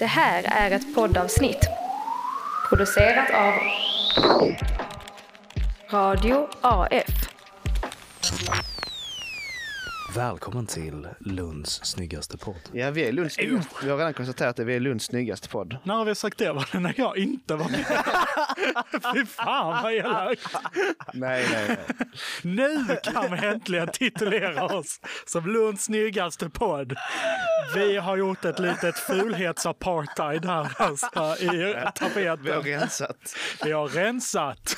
Det här är ett poddavsnitt producerat av Radio AF. Välkommen till Lunds snyggaste podd. Ja, vi är Lunds. Vi har redan konstaterat att vi är Lunds snyggaste podd. När har vi sagt det? Var det när jag inte var med? Fy fan vad elakt. Nej, nej, nej. Nu kan vi äntligen titulera oss som Lunds snyggaste podd. Vi har gjort ett litet fulhetsapartheid här alltså, i Vi har tapeten. rensat. Vi har rensat.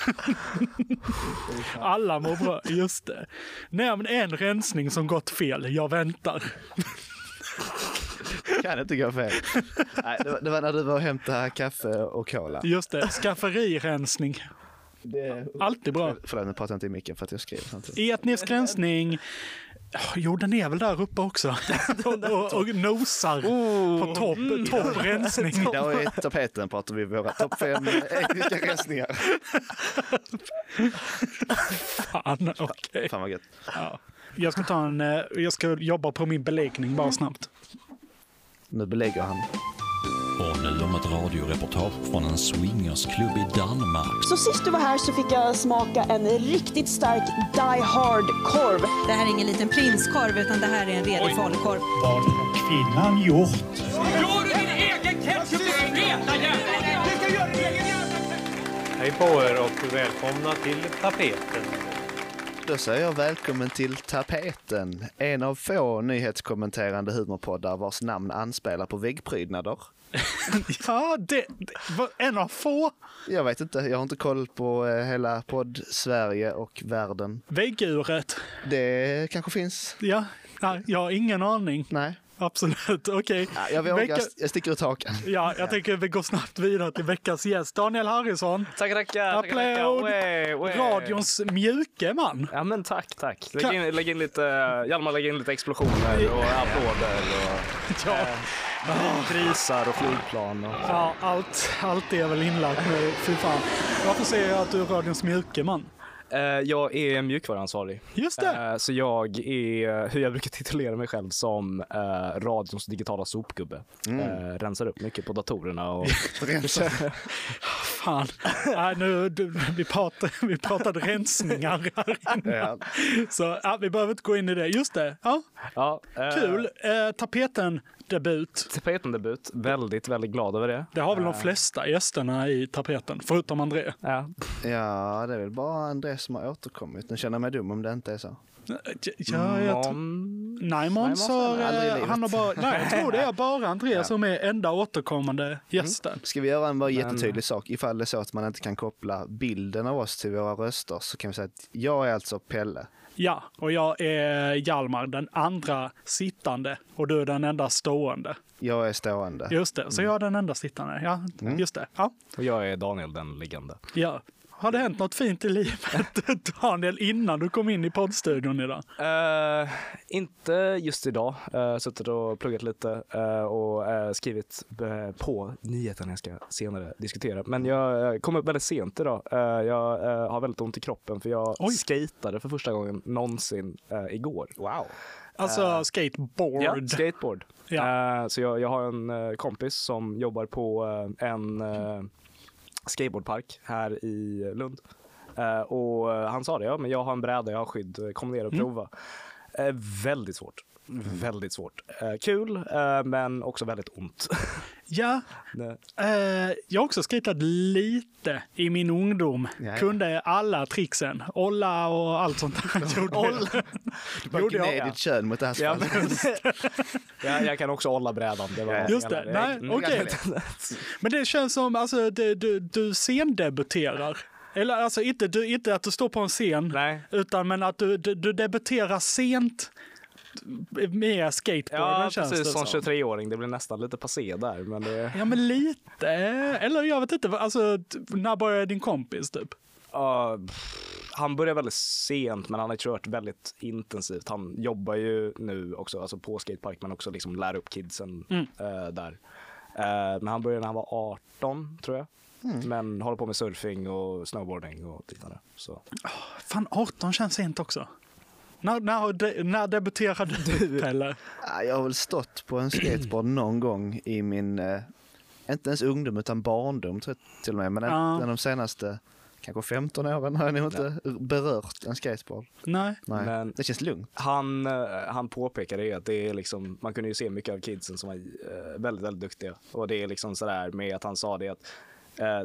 Alla mår bra. Just det. Nämn en rensning som gått fel. Jag väntar. Kan inte gå fel. Nej, det, var, det var när du var och hämtade kaffe och cola. Just det. Skafferirensning. Det... Alltid bra. Förlåt, nu pratar jag inte i micken för att jag skriver samtidigt. Etnisk rensning. Jo, den är väl där uppe också. och, och, nosar på topp, topp rensning. Idag i tapeten pratar vi våra topp fem etniska rensningar. Fan, okej. Fan vad gött. Ja. Jag ska ta en, eh, jag ska jobba på min beläggning bara snabbt. Nu belägger han. Och nu om ett radioreportage från en swingersklubb i Danmark. Så sist du var här så fick jag smaka en riktigt stark Die Hard-korv. Det här är ingen liten prinskorv utan det här är en redig falukorv. Vad har kvinnan gjort? Gör du din egen ketchup och veta Hej på er och välkomna till tapeten. Då säger jag välkommen till Tapeten. En av få nyhetskommenterande humorpoddar vars namn anspelar på väggprydnader. Ja, det, det en av få Jag vet inte, jag har inte koll på eh, hela podd-Sverige och världen. vägguret. Det kanske finns. Ja, nej, jag har ingen aning. Nej. Absolut, okej. Ja, jag vågar, Vecka- jag sticker ut hakan. Ja, jag tänker vi går snabbt vidare till veckans gäst. Daniel Harrison, Tackar, tackar. Applåd. Radions mjuke man. Ja men tack, tack. Lägg in, lägg in lite, Hjalmar lägg in lite explosioner och applåder och Ja, grisar och flygplan. Och... ja allt, allt är väl inlagt nu. Fy fan. Varför säger jag att du är radions mjuke man? Eh, jag är mjukvaruansvarig. Just det. Eh, så jag är, hur jag brukar titulera mig själv, som eh, radions digitala sopgubbe. Eh, rensar upp mycket på datorerna och Fan. Nej, nu, du, vi, pratade, vi pratade rensningar här innan. Så ja, vi behöver inte gå in i det. Just det. Ja, ja, eh, kul. Eh, tapeten debut. Tapetendebut, väldigt, väldigt glad över det. Det har väl de flesta gästerna i tapeten, förutom André. Ja. ja, det är väl bara Andrés som har återkommit. Nu känner jag mig dum om det inte är så. Ja, jag tror- Nej, Måns har... eh. Han har bara, nej, jag tror det är bara André Ja. som är enda återkommande gästen. Ska vi göra en bara jättetydlig sak? Ifall det är så att man inte kan koppla bilden av oss till våra röster så kan vi säga att jag är alltså Pelle. Ja, och jag är Hjalmar, den andra sittande och du är den enda stående. Jag är stående. Just det, så jag är den enda sittande. Ja, just det. Ja, Och jag är Daniel den liggande. ja. Har det hänt något fint i livet, Daniel, innan du kom in i poddstudion idag? Eh, inte just idag. Uh, suttit och pluggat lite eh, och eh, skrivit på nyheten jag ska senare diskutera. Men jag kom upp väldigt sent idag. Jag har väldigt ont i kroppen för jag Oj. skatade för första gången någonsin igår. Wow! Alltså skateboard. Ja, skateboard. Ja. Så jag, jag har en kompis som jobbar på en skateboardpark här i Lund. Eh, och han sa det, ja men jag har en bräda, jag har skydd, kom ner och prova. Eh, väldigt svårt. Väldigt svårt. Eh, kul, eh, men också väldigt ont. Ja, Det- eh, jag har också skatat lite i min ungdom. Ja, ja. Kunde alla tricksen. Olla och allt sånt där. Gjorde Du bara Gjorde jag- gned ditt kön mot ja, asfalten. jag, jag kan också hålla brädan. Det var Just det. Nej, Mm. okej. Men det känns som, alltså, du, du, du scendebuterar. Eller alltså inte, du, inte att du står på en scen, Nej. utan men att du, du, du debuterar sent med skateboarden Ja, känns precis. det Som som. 23-åring. Det blir nästan lite passé där. Men det, Ja, men lite. Eller jag vet inte, alltså när började din kompis typ? Ja, pff, han börjar väldigt sent, men han har kört väldigt intensivt. Han jobbar ju nu också alltså på skatepark, men också liksom lär upp kidsen Mm. eh, där. Eh, men han började när han var 18, tror jag. Men håller på med surfing och snowboarding och liknande. Så. Fan, 18 känns sent också. När, när, de, när debuterade du, Pelle? Ja, Jag har väl stått på en skateboard någon gång i min eh, inte ens ungdom utan barndom tror jag till och med. Men Ja. en, de senaste kanske 15 åren har jag nog inte berört en skateboard. Nej. Nej. Men Det känns lugnt. han, eh, han påpekade ju att det är liksom, man kunde ju se mycket av kidsen som var eh, väldigt, väldigt duktiga. Och det är liksom sådär med att han sa det att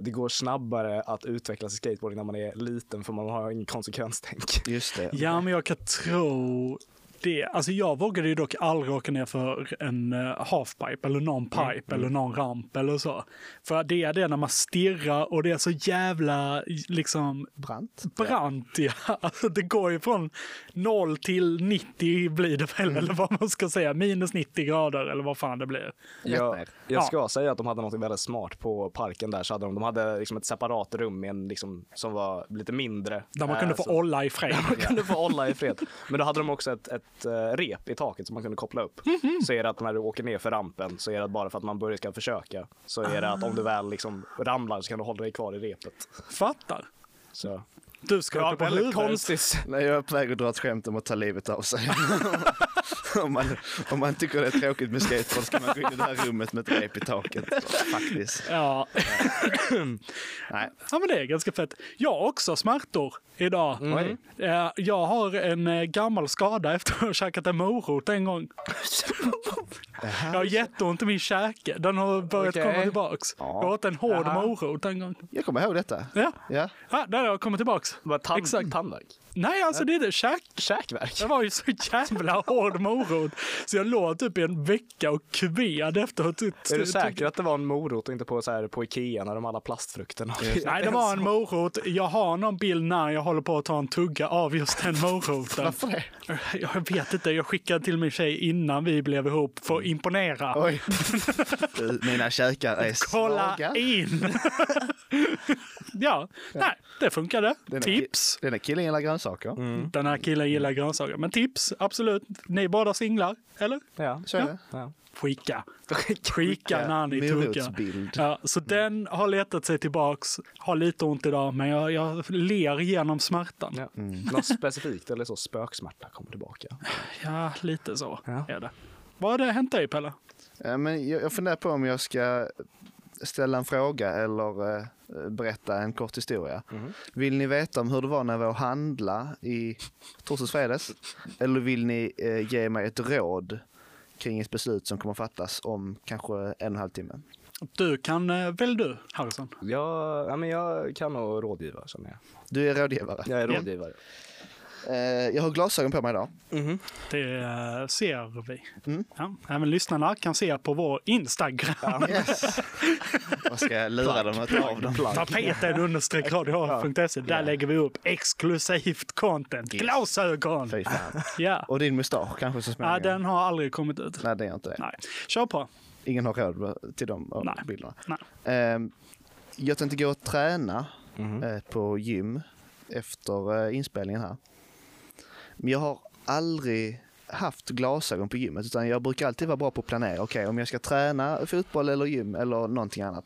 det går snabbare att utvecklas i skateboarding när man är liten för man har ingen konsekvenstänk. Just det. Ja, men jag kan tro det. Alltså jag vågade ju dock aldrig åka ner för en uh, halfpipe eller någon pipe eller någon ramp eller så. För det är det när man stirrar och det är så jävla liksom Brant. brant. Ja. Alltså, det går ju från 0 till 90 blir det väl, eller vad man ska säga. Minus 90 grader eller vad fan det blir. Jag, jag Ja. ska säga att de hade något väldigt smart på parken där. Så hade de, de hade liksom ett separat rum med en, liksom, som var lite mindre. Där man Eh, kunde få så- olla i fred. Man kunde få olla i fred. Men då hade de också ett, ett eh, rep i taket som man kunde koppla upp. Mhm. Så är det att när du åker ner för rampen så är det bara för att man börjar ska försöka. Så är det att om du väl liksom ramlar så kan du hålla dig kvar i repet. Fattar. Så. Du ska Ja, på huvudet. konstigt. Nej, jag är på väg att dra ett skämt om att ta livet av sig. om, man, om man tycker det är tråkigt med skateboard ska man gå in i det här rummet med ett rep i taket. Faktiskt. Ja. Nej. ja, men det är ganska fett. Jag har också smärtor idag. Oj. Eh, Jag har en eh, gammal skada efter att ha käkat en morot en gång. Jag har jätteont i min käke. Den har börjat Okej. komma tillbaks. Ja. Jag åt en hård Jaha. morot en gång. Jag kommer ihåg detta. Ja, Ja. ja där har jag kommit tillbaks. Vad tand, Exakt. Tandvärk? Nej, alltså det är det. Käk. Käkvärk? Det var ju så jävla hård morot. Så jag låg typ i en vecka och kved efteråt. Är du säker att det var en morot och inte på, så här, på Ikea när de alla plastfrukterna? Nej, det var en morot. Jag har någon bild när jag håller på att ta en tugga av just den moroten. Varför det? Jag vet inte, jag skickade till min tjej innan vi blev ihop för att imponera. Oj. Mina käkar är Kolla svaga. in! ja, nej, det funkade. Den är- Tips. Den här killen gillar grönsaker. Den här killen gillar grönsaker. Men tips, absolut. Ni är båda singlar, eller? Ja. Så är det. ja. Skicka. Skicka när ni tuggar. Morotsbild. Ja, så den har letat sig tillbaks. Har lite ont idag, men jag, jag ler igenom smärtan. Ja. Något specifikt eller så spöksmärta kommer tillbaka. Ja, lite så Ja. är det. Vad har det hänt dig, Pelle? Ja, men jag, jag funderar på om jag ska ställa en fråga eller eh, berätta en kort historia. Vill ni veta om hur det var när vi var och handla i torsdags fredags? Eller vill ni eh, ge mig ett råd kring ett beslut som kommer fattas om kanske en och en halv timme? Du kan, eh, väl du, Harrison? Jag, ja, men jag kan nog rådgiva känner jag. Du är rådgivare. Jag är Ja. rådgivare. Eh, jag har glasögon på mig idag. Det eh, ser vi. Mm. Ja, även lyssnarna kan se på vår Instagram. Yes. Vad ska jag lura dem att ta av dem? Tapeten understreck radio.se. Där lägger vi upp exklusivt content. Glasögon! Fy fan. Ja. Och din mustasch kanske så ja, småningom? den har aldrig kommit ut. Nej, det är inte det. Nej. Kör på. Ingen har råd till de eh, Nej. bilderna. Nej. Ehm, jag tänkte gå och träna eh, på gym efter eh, inspelningen här. Men jag har aldrig haft glasögon på gymmet utan jag brukar alltid vara bra på att planera. Okej, om jag ska träna fotboll eller gym eller någonting annat,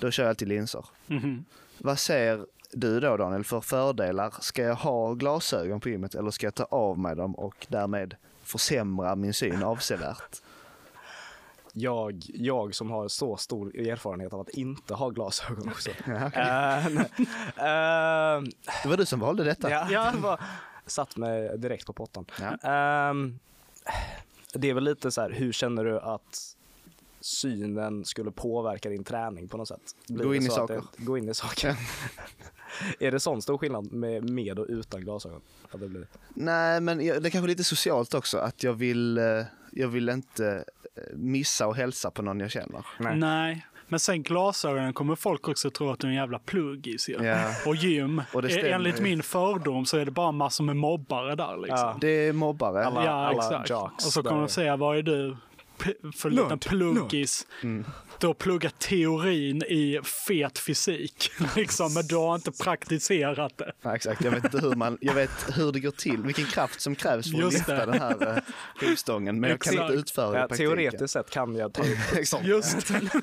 då kör jag alltid linser. Mhm. Vad ser du då Daniel för fördelar? Ska jag ha glasögon på gymmet eller ska jag ta av mig dem och därmed försämra min syn avsevärt? Jag, jag som har så stor erfarenhet av att inte ha glasögon också. Ja. Eh, nej. Eh, Det var du som valde detta. ja, jag var, satt mig direkt på pottan. Ja. Ehm, det är väl lite så här, hur känner du att synen skulle påverka din träning på något sätt? Blir Gå in i saker. Det, gå in i saker. är det sån stor skillnad med, med och utan glasögon? Att det blir? Nej, men jag, det är kanske lite socialt också att jag vill, eh, jag vill inte eh, missa och hälsa på någon jag känner. Nej. Men sen glasögonen kommer folk också tro att du är en jävla pluggis ju. Ja. Och gym. Och det stämmer Enligt ju. min fördom så är det bara massor med mobbare där liksom. Ja. Det är mobbare. Alla- ja, exakt. jocks och så kommer där. de säga, vad är du för liten pluggis? Mm. Du har pluggat teorin i fet fysik, liksom, men du har inte praktiserat det. Ja, exakt, jag vet inte hur, man, jag vet hur det går till, vilken kraft som krävs för att Just lyfta det. den här skivstången. Men jag kan Exakt. inte utföra det i Ja, praktiken. teoretiskt sett kan jag ta upp. Just,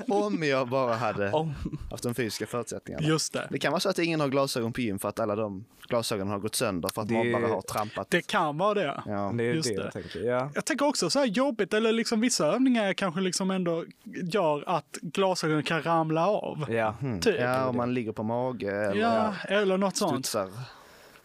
Om jag bara hade Om. haft de fysiska förutsättningarna. just det. Det kan vara så att ingen har glasögon på gym för att alla de glasögonen har gått sönder för att Det- mobbare har trampat. Det kan vara det. Ja. Det är Just det det. jag tänker. Ja. Jag tänker också så här jobbigt, eller liksom vissa basövningar kanske liksom ändå gör att glasögonen kan ramla av. Ja. Typ. Ja, om man ligger på mage eller Ja, eller något sånt.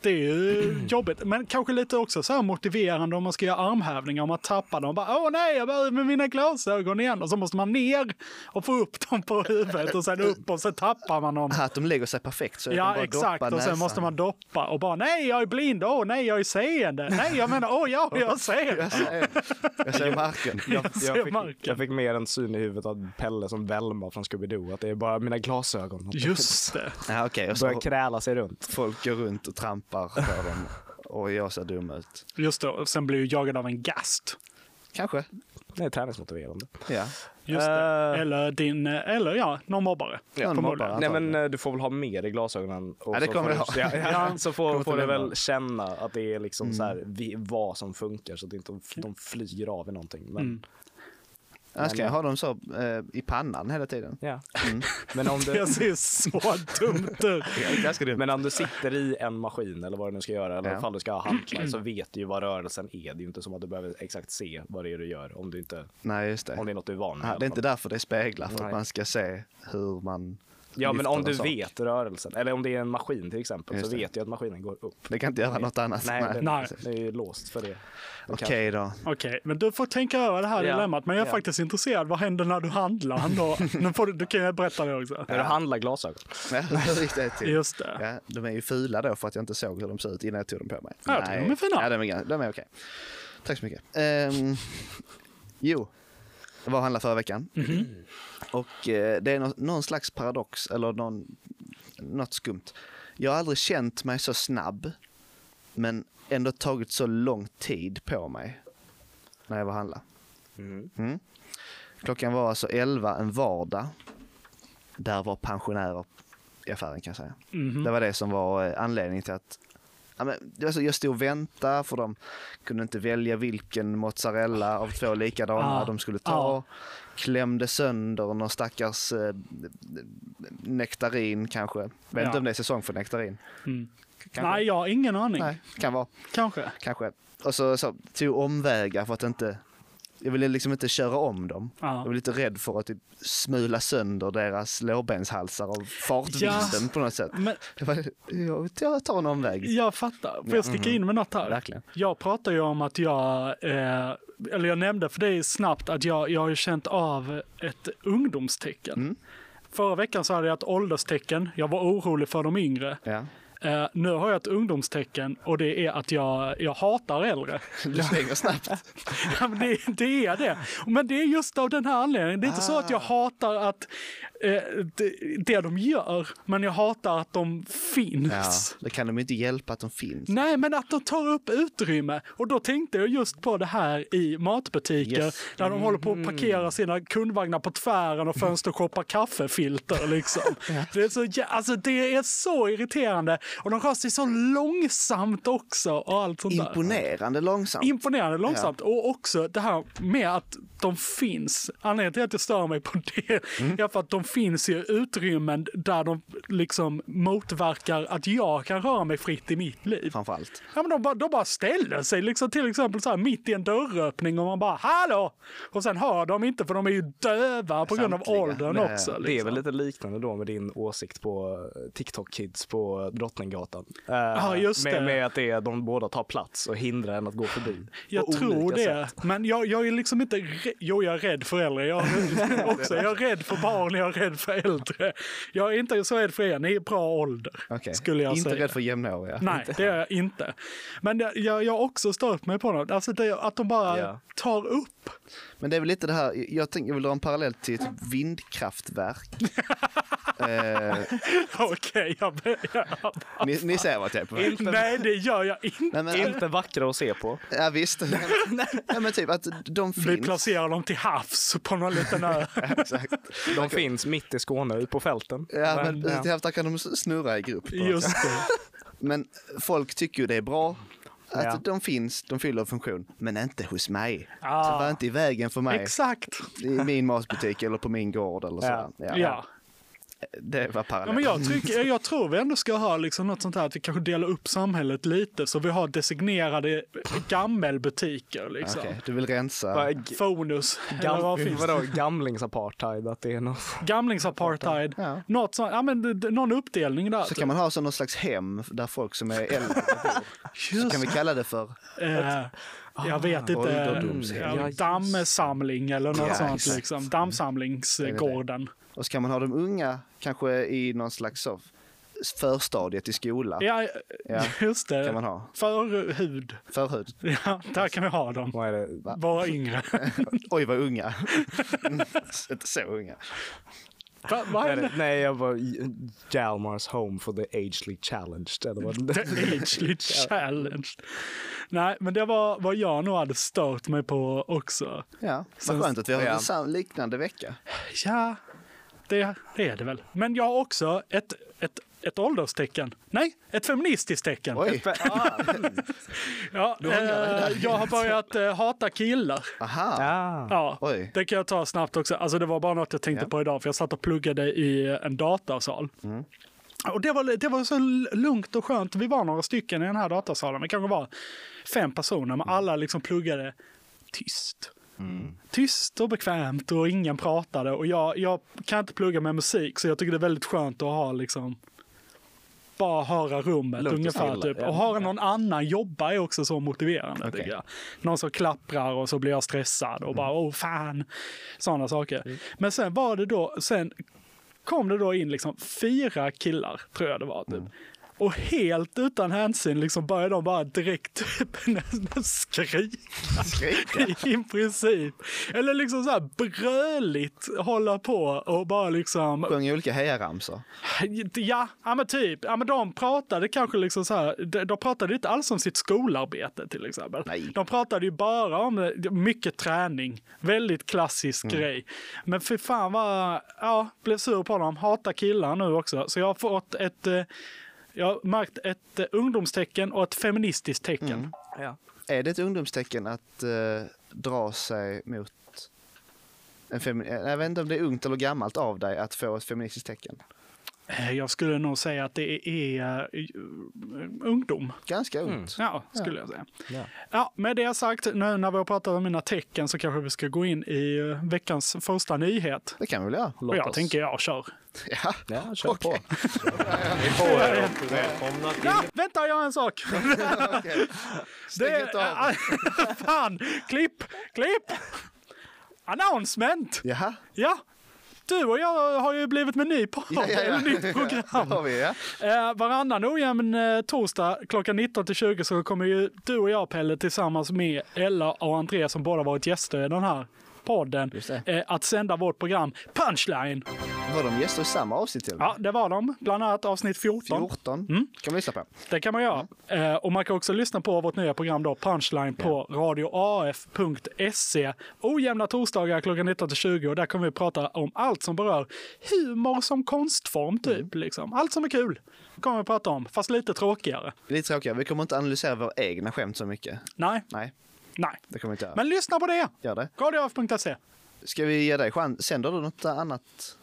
Det är ju jobbigt, men kanske lite också så här motiverande om man ska göra armhävningar, om man tappar dem. Bara, Åh nej, jag behöver med mina glasögon igen. Och så måste man ner och få upp dem på huvudet och sen upp och sen tappar man dem. Att de lägger sig perfekt så jag Ja, exakt. Och sen näsan. måste man doppa och bara nej, jag är blind. Åh nej, jag är seende. Nej, jag menar, åh ja, jag ser. Jag ser, jag ser marken. Jag, ser jag, fick, marken. jag fick mer en syn i huvudet av Pelle som Velma från Scooby-Doo. Att det är bara mina glasögon. Just det. Ja, okej. Och Börjar så kräla sig runt. folk går runt och trampar på dem och jag ser dum ut. Just det. Och sen blir ju jagad av en gast. Kanske. Det är träningsmotiverande. Ja. Just det. Eh. Eller din, eller ja, någon mobbare. Någon förmodligen. mobbare. Nej men eh, du får väl ha mer i glasögonen. Och Ja, det så kommer får jag du- ha. Ja, ja, så får, Kommer får du väl känna att det är liksom så här, vi, vad som funkar så att inte de, de flyger av i någonting. Men, Annars kan jag ha dem så eh, i pannan hela tiden. ja. Mm. men, om Det du, ser så dumt ut. Ganska dumt. men om du sitter i en maskin eller vad du nu ska göra, eller Ja. ifall du ska ha hantlar, så vet du ju vad rörelsen är. Det är ju inte som att du behöver exakt se vad det är du gör om, du inte, Nej, just det. om det är något du är van med. i Ja, alla det är inte därför det speglar, för att Nej. man ska se hur man Ja, men om du sak. vet rörelsen, eller om det är en maskin till exempel, Just så det. vet du att maskinen går upp. Det kan inte göra något annat. Nej, det, Nej. det är ju låst för det. Okej då. Okej, men du får tänka över det här Ja. dilemmat. Men jag är Ja. faktiskt intresserad. Vad händer när du handlar? Då, nu får du, du kan jag berätta det också. När du handlar glasögon. Ja, till? Just det. Ja, de är ju fula då för att jag inte såg hur de ser ut innan jag tog dem på mig. Ja, jag de är fina. Ja, de är, de är okej. Tack så mycket. Ehm, jo, jag var och handlade förra veckan. Mhm. Och eh, det är nå- någon slags paradox, eller någon, något skumt. Jag har aldrig känt mig så snabb, men ändå tagit så lång tid på mig när jag var och handlade. Mm. Klockan var alltså 11 en vardag. Där var pensionärer i affären kan jag säga. Mhm. Det var det som var eh, anledningen till att ja, men, det var så, jag stod och väntade för de kunde inte välja vilken mozzarella av två likadana Ah, de skulle ta. ah. Klämde sönder någon stackars eh, nektarin kanske. Vet Ja. inte om det är säsong för nektarin. Mm. Nej, jag har ingen aning. Nej, kan vara. Kanske. Kanske. Och så, så tog omvägar för att inte... Jag ville liksom inte köra om dem. Ja. Jag var lite rädd för att typ smula sönder deras lårbenshalsar av fartvinden Ja. på något sätt. Men Jag, bara, jag, jag tar en omväg. jag fattar. Får jag sticka in med något här? Verkligen. Jag pratar ju om att jag, eh, eller jag nämnde för dig snabbt att jag, jag har känt av ett ungdomstecken. Mm. Förra veckan så hade jag ett ålderstecken. Jag var orolig för de yngre. Ja. Eh, nu har jag ett ungdomstecken och det är att jag, jag hatar äldre. Du svänger snabbt. Ja, men det, det är det. Men det är just av den här anledningen. Det är inte så att jag Ah. hatar att eh, det, det de gör, men jag hatar att de finns. Ja, det kan de inte hjälpa att de finns. Nej, men att de tar upp utrymme. Och då tänkte jag just på det här i matbutiker Yes. där de håller på att parkera sina kundvagnar på tvären och fönstershoppar kaffefilter. Liksom. det, är så, alltså, det är så irriterande. Och de rör sig så långsamt också. Och allt sånt där. Imponerande långsamt. Imponerande långsamt. Och också det här med att de finns. Anledningen till att jag stör mig på det Mm. är för att de finns i utrymmen där de liksom motverkar att jag kan röra mig fritt i mitt liv. Framförallt. Ja, men de, bara, de bara ställer sig liksom till exempel så här mitt i en dörröppning och man bara hallå! Och sen hör de inte för de är ju döva på grund av åldern Nej, också. Det är liksom. väl lite liknande då med din åsikt på eh, TikTok-kids på Drottninggatan. Eh, Ja, just med, det. med att det är, de båda tar plats och hindrar en att gå förbi. Jag tror det. sätt. Men jag, jag är liksom inte... Jo, jag är rädd för äldre. Jag är också. Jag är rädd för barn, jag är rädd för äldre. Jag är inte så rädd för er. Ni är bra ålder, Okej. skulle jag Inte säga. rädd för jämnåriga. Nej, det är jag inte. Men det, jag, jag har också stört mig på något. Alltså det, att de bara Ja. tar upp. Men det är väl lite det här, jag, tänker, jag vill dra en parallell till ett vindkraftverk. eh, Okej, jag, jag, ni, ni ser vart jag är på väg. Nej, det gör jag inte. Nej, men, Inte vackra att se på. ja, visst. ja, men typ att de Vi finns. placerar dem till havs på någon liten ö. Exakt. De finns mitt i Skåne, ute på fälten. Ja, men, Men, där kan de snurra i grupp. På. Just. Men folk tycker ju det är bra att Ja. de finns, de fyller en funktion, men inte hos mig. Ah. Så var inte i vägen för mig Exakt. i min matbutik eller på min gård eller så. Ja. Ja. Det var parallellt. Ja, men jag, tycker, jag tror vi ändå ska ha liksom något sånt här att vi kanske delar upp samhället lite så vi har designerade gammelbutiker. Liksom. Okej, du vill rensa. Fonus. Gam, vad finns vadå, gamlingsapartheid? Att det är något... Gamlingsapartheid. Ja. Något sånt, ja, men, någon uppdelning där. Så kan man ha så någon slags hem där folk som är äldre bor. Så kan vi kalla det för Eh, jag vet inte. Ja, dammsamling eller något Ja, sånt. Liksom. Dammsamlingsgården. Och så kan man ha de unga kanske i någon slags så, förstadiet i skola. Ja, Ja, just det. kan man ha. Förhud. Förhud. Ja, där kan vi ha dem. Vad är det? Bara yngre. Oj vad unga. Inte så unga. Va, vad Är det? Nej, jag var Jalmars Home for the Agely Challenged. Eller vad The Agely Challenge. Nej, men det var vad jag nog hade stört mig på också. Ja, vad skönt att vi har Ja. en liknande vecka. Ja, det, det är det väl. Men jag har också ett, ett, ett ålderstecken. Nej, ett feministiskt tecken. Oj, Ja, dig där. eh, jag har börjat eh, hata killar. aha. Ah. Ja, Oj. det kan jag ta snabbt också. Alltså det var bara något jag tänkte Ja. på idag, för jag satt och pluggade i en datasal. Mm. Och det var, det var så lugnt och skönt. Vi var några stycken i den här datasalen. Det kanske var fem personer, Mm. men alla liksom pluggade tyst. Tyst och bekvämt och ingen pratade. Och jag, jag kan inte plugga med musik, så jag tycker det är väldigt skönt att ha liksom bara höra rummet Lugnt ungefär. Typ. Och höra någon annan jobba är också så motiverande. Tycker jag. Någon som klapprar och så blir jag stressad och bara åh fan. Sådana saker. Men sen var det då, sen kom det då in liksom fyra killar, tror jag det var. Typ. Och helt utan hänsyn liksom började de bara direkt typ skrika. Skrika? I princip. Eller liksom så här bröligt hålla på och bara liksom Sjöng olika hejaramsor. Ja, ja men typ. Ja, men de pratade kanske liksom så här, de, de pratade inte alls om sitt skolarbete till exempel. Nej. De pratade ju bara om eh, mycket träning. Väldigt klassisk Mm. grej. Men för fan vad, ja, blev sur på dem. Hatar killar nu också. Så jag har fått ett, eh, jag har märkt ett eh, ungdomstecken och ett feministiskt tecken. Mm. Ja. Är det ett ungdomstecken att eh, dra sig mot en femi- Jag vet inte om det är ungt eller gammalt av dig att få ett feministiskt tecken. Eh, Jag skulle nog säga att det är eh, ungdom. Ganska ungt. Ja, skulle jag säga. Ja. Ja, med det sagt, nu när vi har pratat om mina tecken så kanske vi ska gå in i eh, veckans första nyhet. Det kan vi väl göra. och jag oss. tänker jag kör. Ja, Ja, kör Okej. på. Vi får er och välkomna till Ja, vänta, jag har en sak! Stäng inte av. Fan, klipp, klipp! Announcement! Jaha, Ja, du och jag har ju blivit med ny podd, Ja, ja, ja. eller nytt program. har vi ja. Eh, varannan ojämn eh, torsdag klockan 19 till 20 så kommer ju du och jag Pelle tillsammans med Ella och André som båda varit gäster i den här podden eh, att sända vårt program Punchline. Var de gäster i samma avsnitt med? Ja, det var de. Bland annat avsnitt 14. 14 Mm. kan man lyssna på. Det kan man göra. Eh, och man kan också lyssna på vårt nya program då, Punchline, på radioaf.se. Ojämna torsdagar klockan 19 till 20 och där kommer vi prata om allt som berör humor som konstform typ. Liksom. Allt som är kul kommer vi prata om, fast lite tråkigare. Lite tråkigare, vi kommer inte analysera våra egna skämt så mycket. Nej, Nej, nej. det kommer vi inte göra. Men lyssna på det! Gör det. Radioaf.se. Ska vi ge dig chans? Sänder du något annat?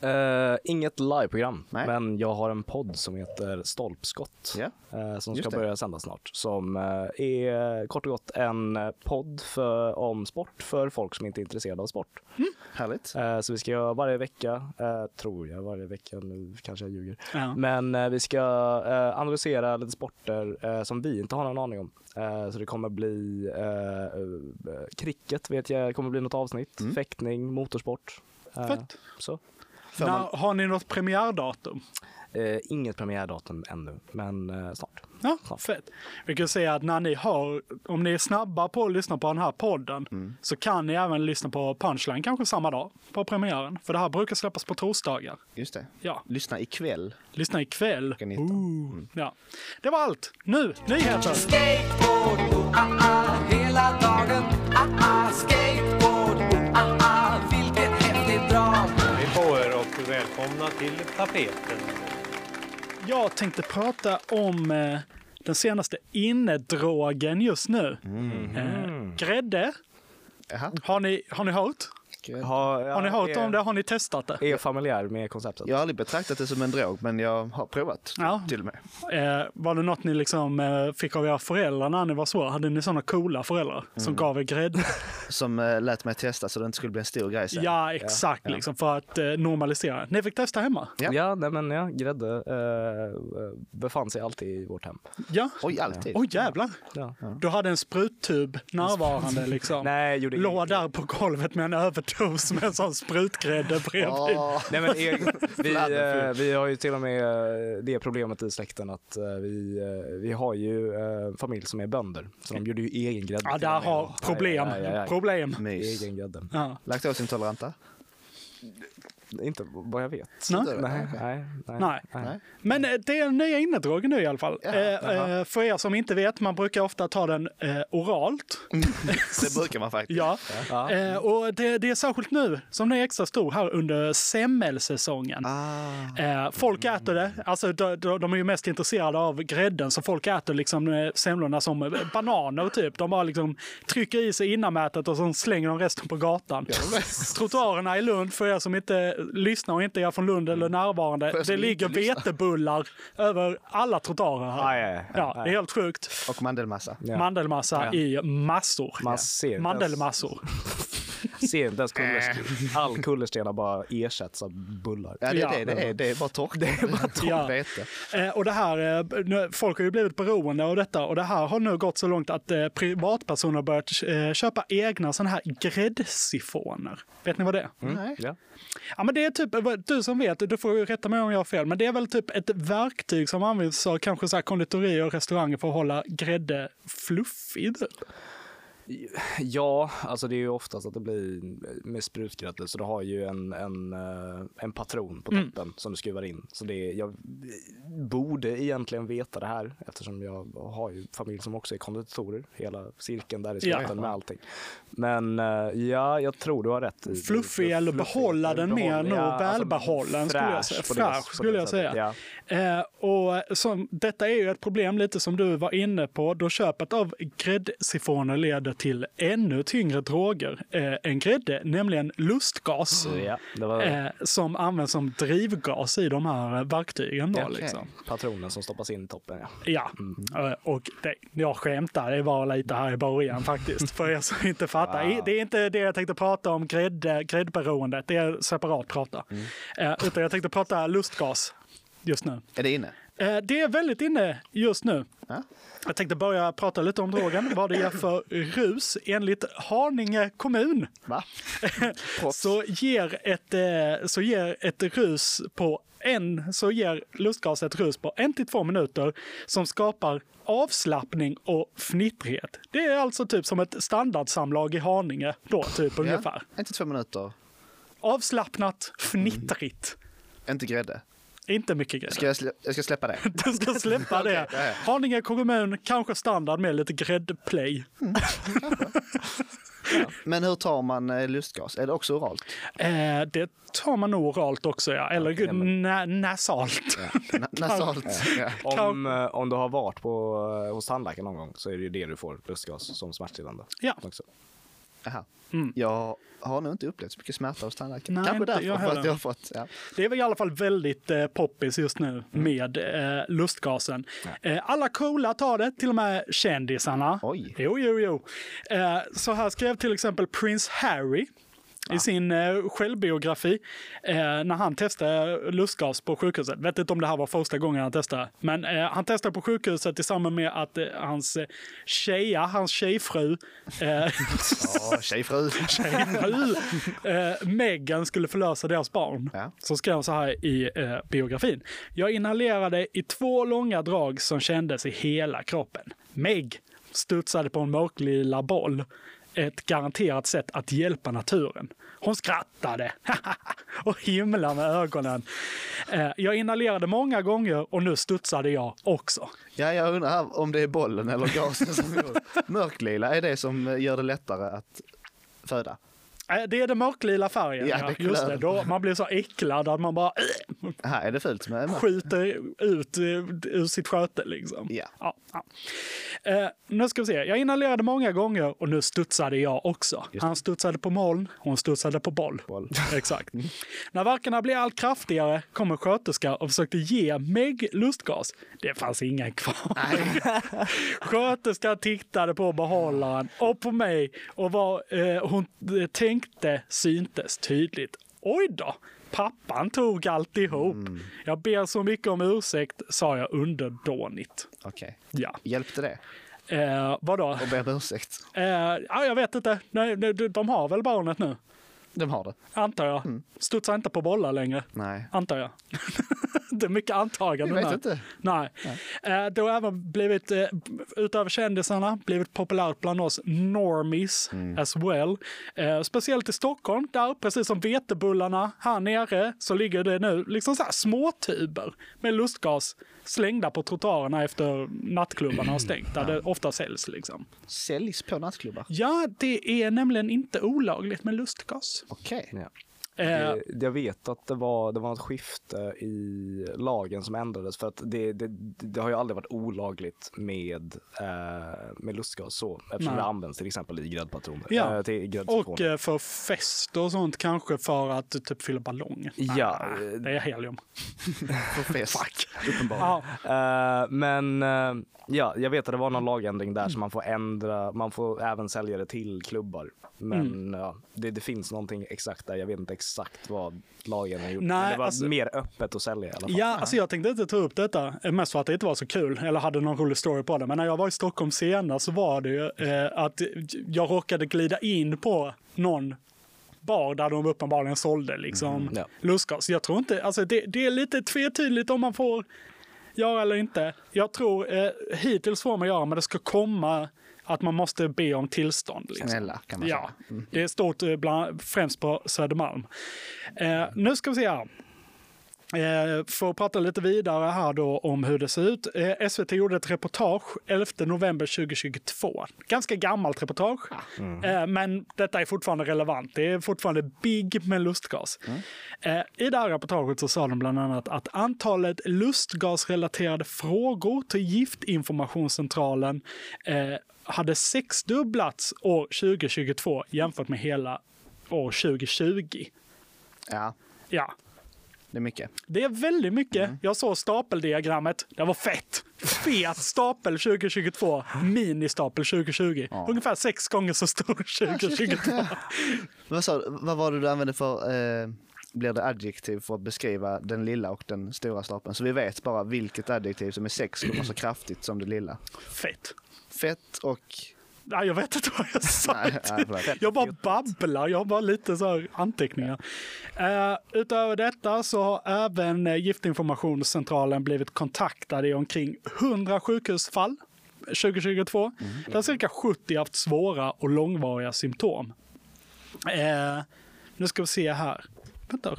Eh, inget liveprogram, men jag har en podd som heter Stolpskott. Ja. eh, som Just ska det. börja sända snart. Som eh, är kort och gott en eh, podd för, om sport för folk som inte är intresserade av sport. Härligt. Eh, så vi ska göra varje vecka, eh, tror jag varje vecka, nu kanske jag ljuger. Ja. Men eh, vi ska eh, analysera lite sporter eh, som vi inte har någon aning om. Eh, så det kommer bli eh, eh, cricket vet jag kommer bli något avsnitt, Mm. fäktning, motorsport. Eh, Fett. Så. När, har ni något premiärdatum? Eh, inget premiärdatum ännu, men eh, snart. Ja, Ja. fett. Vi kan säga att när ni har, om ni är snabba på att lyssna på den här podden Mm. så kan ni även lyssna på Punchline kanske samma dag på premiären. För det här brukar släppas på torsdagar. Just det. Ja, Lyssna ikväll lyssna ikväll. klockan 19. Ooh. Ja. Det var allt. Nu, nyheter! Skateboard, oh, ah, ah, hela dagen. Ah, ah, skateboard, oh, ah, välkomna till tapeten. Jag tänkte prata om eh, den senaste innedrogen just nu. Mm. Eh, grädde. Jaha, Har ni, har ni hört? Har, Har ni hört om det? Har ni testat det? Är familjär med konceptet. Jag har aldrig betraktat det som en drog, men jag har provat Ja. till och med. Eh, var det något ni liksom eh, fick av era föräldrar när ni var små? Hade ni sådana coola föräldrar som Mm. gav er grädde? Som eh, lät mig testa så det inte skulle bli en stor grej sen. ja, exakt. Liksom, för att eh, normalisera. Ni fick testa hemma? Ja. Ja, nej, men ja, grädde eh, befann sig alltid i vårt hem. Ja. Oj, alltid. Oj, jävlar. Ja. Du hade en spruttub närvarande liksom. Nej, jag gjorde Låg där på golvet med en överdos med en sån sprutgrädde bredvid. Åh, Nej, men e- vi, eh, vi har ju till och med eh, det problemet i släkten att eh, vi, vi har ju familj som är bönder. Så de gjorde ju egen grädde. Ja, där har problem. Ja, ja, ja, ja. Problem. mys. Egen grädde. Ja. Laktosintoleranta? Inte vad jag vet. Nej. Nej, nej, nej. Nej. Nej. Men eh, det är den nya innedrogen nu i alla fall. Ja, eh, eh, för er som inte vet, man brukar ofta ta den eh, oralt. Det brukar man faktiskt. Ja. Ja. Eh, och det, det är särskilt nu som det är extra stor här under semmelsäsongen. Ah. Folk äter det, alltså de, de, är ju mest intresserade av grädden så folk äter liksom semlorna som bananer typ. De bara liksom trycker i sig innanmätet och så slänger de resten på gatan. Trottoarerna i Lund, för er som inte lyssnar och inte är från Lund eller närvarande, För er som det ligger vetebullar över alla trottoarer här. Ja, ja, ja. Ja, det är helt sjukt. Och mandelmassa. Ja. Mandelmassa Ja. i massor. Man ser inte Mandelmassor. ser inte ens kullersten. All kullersten har bara ersatts av bullar. Ja, det, är det, det, är, det är bara torrt. Det är bara torrt Ja. vete. Eh, och det här, eh, nu, folk har ju blivit beroende av detta och det här har nu gått så långt att eh, privatpersoner har börjat eh, köpa egna sådana här gräddsifoner. Vet ni vad det är? Nej. Ja. Ja, men det är typ, du som vet, du får rätta mig om jag har fel, men det är väl typ ett verktyg som används av kanske så här konditorier och restauranger för att hålla grädde fluffig. Ja, alltså det är ju oftast att det blir med sprutgrädde så du har ju en, en, eh, en patron på Mm. toppen som du skruvar in. Så det är, jag borde egentligen veta det här eftersom jag har ju familj som också är konditorer. Hela cirkeln där i Ja. skatten med allting. Men eh, ja, jag tror du har rätt. i- Fluffig eller behålla den mer Ja, alltså välbehållen skulle jag säga. fräsch skulle jag säga. Ja. Eh, och som, detta är ju ett problem lite som du var inne på då köpet av gräddsifoner leder till ännu tyngre droger eh, än grädde, nämligen lustgas. Ja, det var Eh, som används som drivgas i de här eh, verktygen. Då, Ja, liksom. patronen som stoppas in i toppen. Ja. Ja, Mm. eh, och det, jag skämtar, det var lite här i början faktiskt, för er som inte fattar. I- Det är inte det jag tänkte prata om, grädde, gräddberoendet, det är separat prata. Mm. Eh, utan jag tänkte prata lustgas just nu. Är det inne? Eh, det är väldigt inne just nu. Ja. Jag tänkte börja prata lite om drogen, vad det ger för rus. Enligt Haninge kommun så ger, ett, eh, så ger ett rus på en, så ger lustgas ett rus på en till två minuter som skapar avslappning och fnittrighet. Det är alltså typ som ett standardsamlag i Haninge då, typ ungefär. En till två minuter. Avslappnat, fnittrigt. Inte grädde. Inte mycket grejer. Ska jag, slä, jag ska släppa det? Du ska släppa det. Ja, Haninge kommun, kanske standard med lite gräddplay. Men hur tar man eh, lustgas? Är det också oralt? Eh, det tar man nog oralt också, ja. Eller Okej, men- na- nasalt. Na- Nasalt? Ja. Om, eh, om du har varit på, eh, hos tandläkaren någon gång så är det ju det du får, lustgas som smärtstillande. Ja. Också. Jaha. Mm. Jag har nog inte upplevt så mycket smärta hos tandläkaren. Nej, Kanske inte därför, jag för att jag har fått... Ja. Det är väl i alla fall väldigt eh, poppis just nu Mm. med eh, lustgasen. Eh, alla coola tar det, till och med kändisarna. Oj. Jo, jo, jo. Eh, så här skrev till exempel Prince Harry i sin eh, självbiografi eh, när han testade lustgas på sjukhuset. Vet inte om det här var första gången han testade. Men eh, han testade på sjukhuset i samband med att eh, hans eh, tjeja, hans tjejfru, eh, Ja, tjejfru. tjejfru eh, Meghan skulle förlösa deras barn. Ja. Så skrev han så här i eh, biografin. Jag inhalerade i två långa drag som kändes i hela kroppen. Meg studsade på en mörklila boll. Ett garanterat sätt att hjälpa naturen. Hon skrattade och himlade med ögonen. Eh, jag inhalerade många gånger och nu studsade jag också. Ja, jag undrar om det är bollen eller gasen som gör Mörklila är det som gör det lättare att föda. Eh, Det är den mörklila färgen, Ja, det Just det. Då man blir så äcklad att man bara Här är det fult med skjuter ut eh, ur sitt sköte liksom. Ja. Ja, ja. Eh, nu ska vi se. Jag inhalerade många gånger och nu studsade jag också. Han studsade på moln, hon studsade på boll. Boll. Exakt. När verkarna blev allt kraftigare kom en sköterska och försökte ge Meg lustgas. Det fanns ingen kvar. Sköterskan tittade på behållaren och på mig och vad eh, hon eh, tänkte syntes tydligt. Oj då! Pappan tog alltihop. Jag ber så mycket om ursäkt, sa jag underdånigt. Okej. Ja. Hjälpte det? Eh, vadå? Och ber om ursäkt. Eh, ja, jag vet inte. Nej, de har väl barnet nu? De har det. Antar jag. Studsar inte på bollar längre. Nej. Antar jag. det är mycket antaganden Jag vet inte. Nej. Eh, det har även blivit, eh, utöver kändisarna, blivit populärt bland oss normies Mm. as well. Eh, speciellt i Stockholm, där precis som vetebullarna här nere så ligger det nu liksom så här småtuber med lustgas slängda på trottoarerna efter nattklubbarna har stängt, där det ofta säljs. Liksom. Säljs på nattklubbar? Ja, det är nämligen inte olagligt med lustgas. Okej. Ja. Eh, jag vet att det var, det var ett skifte i lagen som ändrades för att det, det, det har ju aldrig varit olagligt med, eh, med lustgas så eftersom Nej. det används till exempel i gräddpatroner. Ja. Eh, gräddcitroner. och eh, för fest och sånt kanske för att typ fylla ballonger. Ja, Nej, det är helium. På fest. Uppenbarligen. Ja, Eh, men eh, ja, jag vet att det var någon lagändring där så man får ändra, man får även sälja det till klubbar. Men Mm. ja, det, det finns någonting exakt där, jag vet inte exakt vad lagen gjorde. Nej, men det var alltså- mer öppet att sälja i alla fall. ja alltså jag tänkte inte ta upp detta, mest för att det inte var så kul, eller hade någon rolig story på det. Men när jag var i Stockholm senast så var det ju eh, att jag råkade glida in på någon bar där de uppenbarligen sålde liksom ja. lustgas. Jag tror inte, alltså det, det är lite tvetydigt om man får göra eller inte. Jag tror eh, hittills får man göra, men det ska komma att man måste be om tillstånd. Liksom. Snälla, kan man Ja, säga. det är stort eh, bland, främst på Södermalm. Eh, nu ska vi se här. Eh, för att prata lite vidare här då om hur det ser ut. Eh, SVT gjorde ett reportage 11 november 2022. Ganska gammalt reportage, eh, men detta är fortfarande relevant. Det är fortfarande big med lustgas. Eh, I det här reportaget så sa de bland annat att antalet lustgasrelaterade frågor till Giftinformationscentralen hade sexdubblats år 2022 jämfört med hela år 2020. Ja, Ja, det är mycket. det är väldigt mycket. Mm. Jag såg stapeldiagrammet. Det var fett. Fet stapel 2022, ministapel 2020. Ungefär sex gånger så stor 2022. Vad, sa, vad var det du använde för, eh, blir det adjektiv för att beskriva den lilla och den stora stapeln? Så vi vet bara vilket adjektiv som är sex gånger så kraftigt som det lilla. Fett. Fett och... Nej, jag vet inte vad jag sa. Nej. Jag bara babblar, jag har bara lite så här anteckningar. Eh, utöver detta så har även eh, Giftinformationscentralen blivit kontaktade i omkring 100 sjukhusfall 2022. Där cirka 70 haft svåra och långvariga symptom. Eh, nu ska vi se här. Vänta.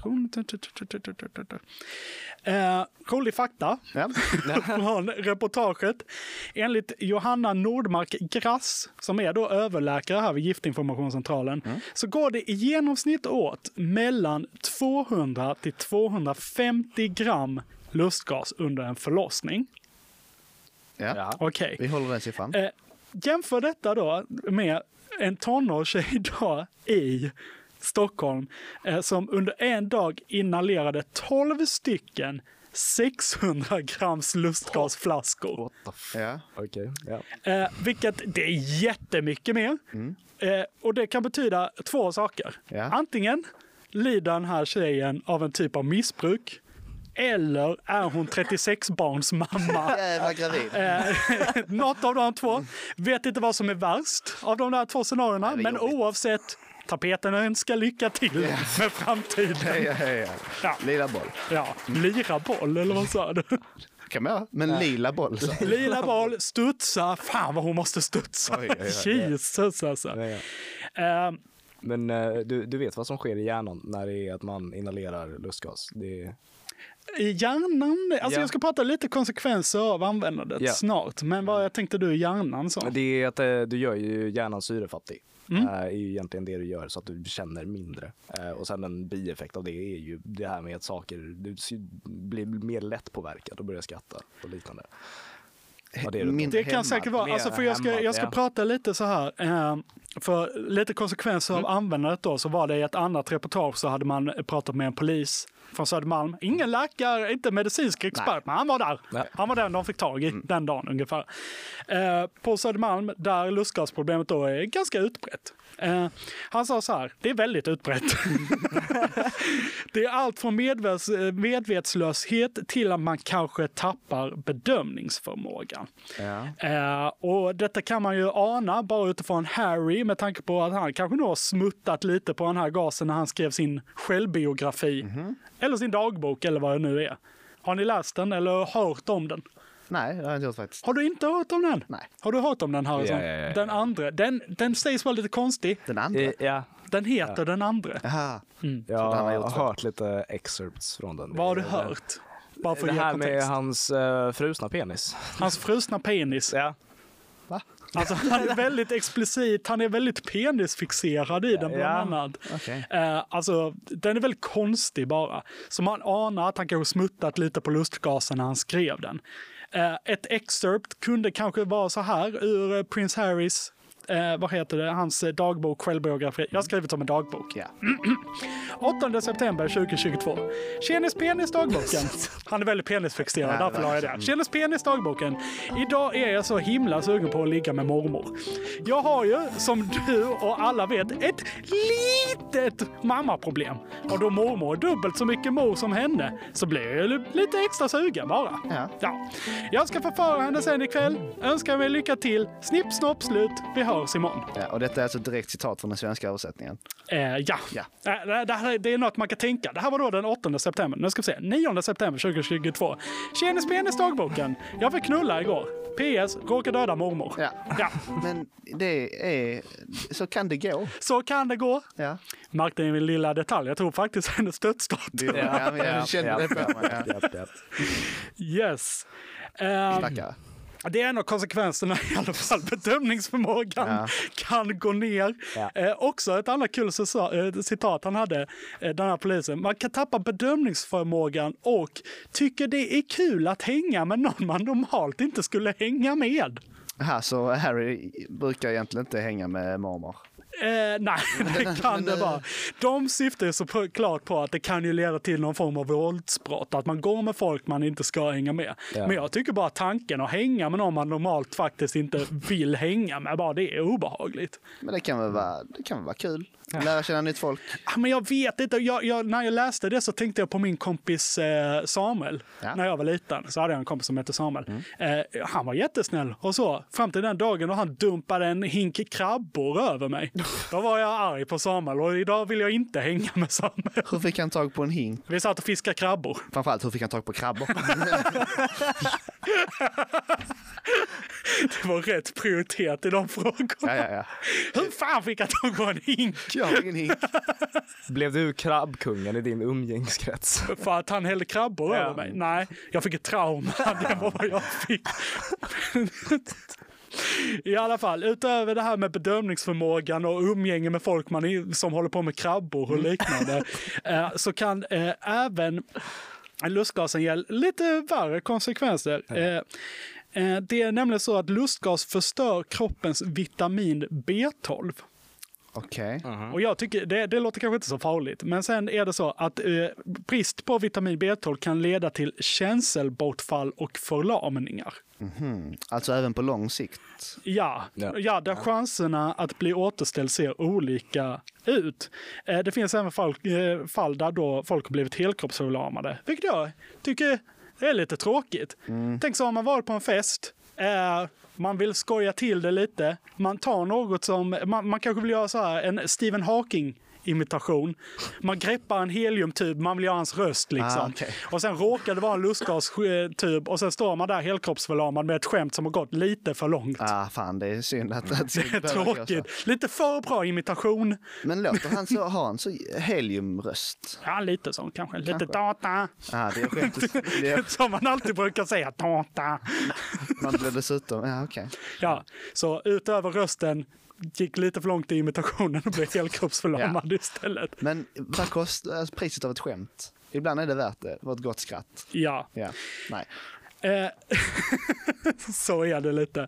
Eh, rolig fakta Ja. från reportaget. Enligt Johanna Nordmark Grass, som är då överläkare här vid Giftinformationscentralen, så går det i genomsnitt åt mellan 200 till 250 gram lustgas under en förlossning. Ja. Okej. Vi håller den siffran. Eh, jämför detta då med en tonårstjej då i Stockholm eh, som under en dag inhalerade 12 stycken 600 grams lustgasflaskor. What the. Okej, ja. Eh, vilket det är jättemycket mer. Eh, och det kan betyda två saker. Ja. Antingen lider den här tjejen av en typ av missbruk. Eller är hon 36 barns mamma. Jävla gravid. Eh, något av de två. Vet inte vad som är värst av de där två scenarierna. Men jobbigt. oavsett, tapeten önskar lycka till med framtiden. Ja, ja, ja. Ja. Lila boll. Ja, lira boll, eller vad sa du? kan man. Men lila boll. Så. Lila boll, studsa. Fan vad hon måste studsa. Oj, oj, oj. Jesus alltså. Ja, ja. Eh, Men eh, du, du vet vad som sker i hjärnan när det är att man inhalerar lustgas? Det är... I hjärnan, alltså Ja. jag ska prata lite konsekvenser av användandet Ja. snart. Men vad jag tänkte du i hjärnan så? Det är att eh, du gör ju hjärnan syrefattig. Mm. eh, är ju egentligen det du gör så att du känner mindre. Eh, och sen en bieffekt av det är ju det här med att saker, du blir mer lätt påverkad och börjar skratta och liknande. Ja, det Min- Det kan hämmad, säkert vara. Alltså för jag ska, hämmad, jag ska ja. prata lite så här. Eh, för lite konsekvenser Mm. av användandet då så var det i ett annat reportage så hade man pratat med en polis från Södermalm. Ingen läkare, inte medicinsk expert, men han var där. Ja. Han var den de fick tag i Mm. den dagen ungefär. Eh, på Södermalm där lustgasproblemet då är ganska utbrett. Eh, han sa så här, det är väldigt utbrett. det är allt från medvets, medvetslöshet till att man kanske tappar bedömningsförmågan. Ja. Eh, och detta kan man ju ana bara utifrån Harry med tanke på att han kanske nog har smuttat lite på den här gasen när han skrev sin självbiografi. Eller sin dagbok eller vad det nu är. Har ni läst den eller hört om den? Nej, det har jag inte gjort faktiskt. Har du inte hört om den? Nej. Har du hört om den Harrison? Ja, ja, ja, ja. Den andra. Den, den sägs vara lite konstig. Den andra? Eh, Ja, Den heter Den andra. Jaha. jag han har gjort har hört lite excerpts från den. Vad har du hört? Bara för Det här med hans uh, frusna penis. Hans frusna penis. Ja. Alltså, han är väldigt explicit, han är väldigt penisfixerad i den bland annat. okej. Eh, alltså, den är väldigt konstig bara. Så man anar att han kanske smuttat lite på lustgasen när han skrev den. Eh, ett excerpt kunde kanske vara så här ur eh, Prince Harrys Eh, vad heter det? Hans eh, dagbok, självbiografi. Jag har skrivit som en dagbok. Ja. 8 september 2022. Tjenis penis dagboken. Han är väldigt penisfixerad, Ja, därför la jag det. Tjenis penis dagboken. Idag är jag så himla sugen på att ligga med mormor. Jag har ju, som du och alla vet, ett litet mammaproblem. Och då mormor är dubbelt så mycket mor som henne så blir jag lite extra sugen bara. Ja. Ja. Jag ska förföra henne sen ikväll. Önskar mig lycka till. Snipp, snopp, slut. Vi hörs imorgon. Ja, och detta är alltså ett direkt citat från den svenska översättningen. Eh, ja. Ja. Eh, det, här, det är något man kan tänka. Det här var då den 8 september. Nu ska vi se. 9 september 2022. Tjenis penis dagboken. Jag fick knulla igår. PS. Råkade döda mormor. Ja. Ja. Men det är... Så kan det gå. Så kan det gå. Ja. Märkte ni min lilla detalj? Jag tror faktiskt hennes dödsdatum. Ja, men jag kände det på mig. Ja. Japp, japp. Yes. Ehm, Stackare. Det är en av konsekvenserna i alla fall. Bedömningsförmågan Ja. kan gå ner. Ja. Eh, också ett annat kul eh, citat han hade, eh, den här polisen. Man kan tappa bedömningsförmågan och tycker det är kul att hänga med någon man normalt inte skulle hänga med. Aha, så Harry brukar egentligen inte hänga med mormor. Eh, nej, det kan det eh, vara. De syftar ju så på- klart på att det kan ju leda till någon form av våldsbrott. Att man går med folk man inte ska hänga med. Ja. Men jag tycker bara tanken att hänga med någon man normalt faktiskt inte vill hänga med, bara det är obehagligt. Men det kan väl vara, det kan väl vara kul. Lära känna nytt folk. Ah, Men jag vet inte, jag, jag, när jag läste det så tänkte jag på min kompis eh, Samuel. Ja. När jag var liten så hade jag en kompis som hette Samuel. Eh, han var jättesnäll och så. Fram till den dagen då han dumpade en hink krabbor över mig. Då var jag arg på Samuel och idag vill jag inte hänga med Samuel. Hur fick han tag på en hink? Vi satt och fiskade krabbor. Framförallt hur fick han tag på krabbor? Det var rätt prioritet i de frågorna. ja, ja, ja. Hur fan fick han tag på en hink? Jag har ingen hink. Blev du krabbkungen i din umgängeskrets? För att han hällde krabbor Ja. över mig? Nej, jag fick ett trauma. Det var vad jag fick. I alla fall, utöver det här med bedömningsförmågan och umgänge med folk man i- som håller på med krabbor och liknande, eh, så kan eh, även lustgasen ge lite värre konsekvenser. Eh, eh, det är nämligen så att lustgas förstör kroppens vitamin B12. Okej. Och jag tycker, det, det låter kanske inte så farligt, men sen är det så att eh, brist på vitamin B12 kan leda till känselbortfall och förlamningar. Alltså även på lång sikt. Ja, ja. Ja. där chanserna att bli återställd ser olika ut. Eh, det finns även fall, eh, fall där då folk har blivit helkroppsförlamade, vilket jag tycker är lite tråkigt. Tänk så har man varit på en fest, eh, man vill skoja till det lite, man tar något som, man, man kanske vill göra så här, en Stephen Hawking imitation. Man greppar en heliumtub, man vill göra hans röst liksom. Ah, okej. Och sen råkar det vara en lustgastub och sen står man där helkroppsförlamad med ett skämt som har gått lite för långt. Ah, fan, det är synd att att Det är tråkigt. Lite för bra imitation. Men låter han så, har han så heliumröst? Ja, lite så kanske. Lite Kanske. data. Ah, det är skämtet. Det är, Som man alltid brukar säga, data. man blir dessutom, ja okej. Ja, så utöver rösten gick lite för långt i imitationen och blev helkroppsförlamad istället. Men vad kostar alltså, priset av ett skämt? Ibland är det värt det, för ett gott skratt. Ja, Ja. Nej. Eh, så är det lite.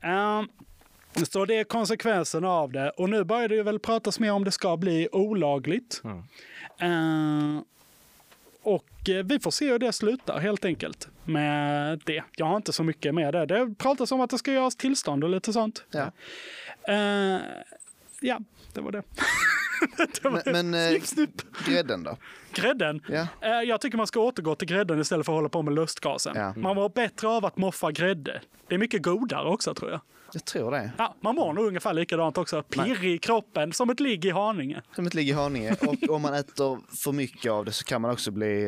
Ehm, så det är konsekvenserna av det. Och nu börjar det ju väl pratas mer om det ska bli olagligt. Eh, och eh, vi får se hur det slutar helt enkelt med det. Jag har inte så mycket med det. Det pratas om att det ska göras tillstånd och lite sånt. Ja. Eh, ja, det var det. det var Men, men eh, Snipp, snipp. grädden då? Grädden. Ja. Eh, Jag tycker man ska återgå till grädden istället för att hålla på med lustgasen. Ja. Man var bättre av att moffa grädde. Det är mycket godare också tror jag. Jag tror det. Ja, man mår nog ungefär likadant också. Pirrig i kroppen, som ett ligg i Haninge. Som ett ligg i Haninge. Och om man äter för mycket av det så kan man också bli,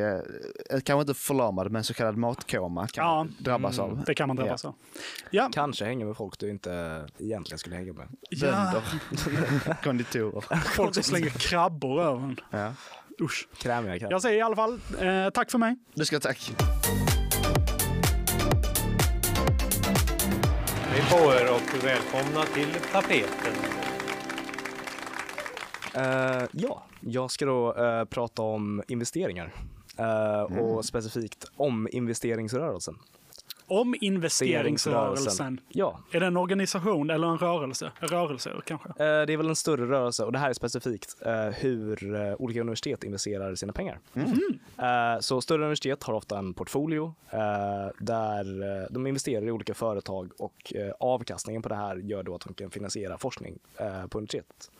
eh, kanske inte förlamad, men så kallad matkoma kan Ja. man drabbas av. Det kan man drabbas av. Ja, Kanske hänga med folk du inte egentligen skulle hänga med. ja. Bönder, konditorer. folk som slänger krabbor över en. Ja. Usch. Krämiga kan. Jag säger i alla fall eh, tack för mig. Du ska tack. Hej på er och välkomna till tapeten. Eh, ja, jag ska då eh, prata om investeringar. Eh, Och specifikt om investeringsrörelsen. Om investeringsrörelsen. Ja, Är det en organisation eller en rörelse? En rörelse kanske? eh, det är väl en större rörelse och det här är specifikt eh, hur eh, olika universitet investerar sina pengar. Eh, Så större universitet har ofta en portfolio eh, där de investerar i olika företag och eh, avkastningen på det här gör då att de kan finansiera forskning eh, på universitetet.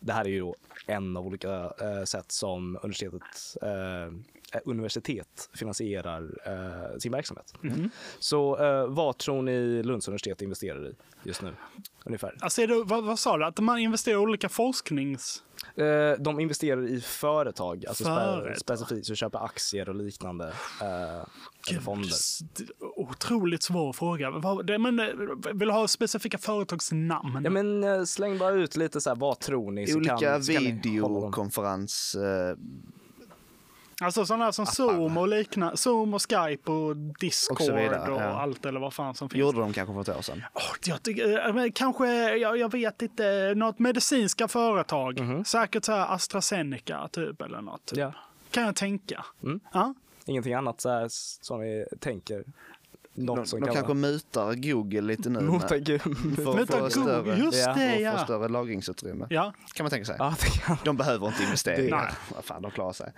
Det här är ju då en av olika eh, sätt som universitetet, eh, universitet finansierar eh, sin verksamhet. Så eh, vad tror ni Lunds universitet investerar i just nu? Ungefär. Alltså är det, vad, vad sa du? Att man investerar i olika forsknings... Eh, de investerar i företag, alltså spe- Företag. specifikt, så köper aktier och liknande. Eh, eller fonder. Otroligt svår fråga. Men, eh, vill du ha specifika företagsnamn? Ja, men eh, släng bara ut lite så här, vad tror ni? Så Olika kan, så kan ni hålla dem. videokonferens... Eh, Alltså sådana som Zoom och liknande. Zoom och Skype och Discord Och och, vidare, ja. allt eller vad fan som finns. gjorde de kanske för ett år sedan. Åh, jag tycker, men kanske, jag, jag vet inte, något medicinska företag. Säkert så här AstraZeneca typ eller något. Typ. Ja. Kan jag tänka. Mm. Ja? Ingenting annat så här, som vi tänker. Något De, som de kan kanske vara... mutar Google lite nu. Med- Gud. För att Mutar få Google, större, just Ja, det för ja. större lagringsutrymme. Ja, Kan man tänka sig. Ja, det kan. De behöver inte investeringar. Nej. Vad fan, de klarar sig.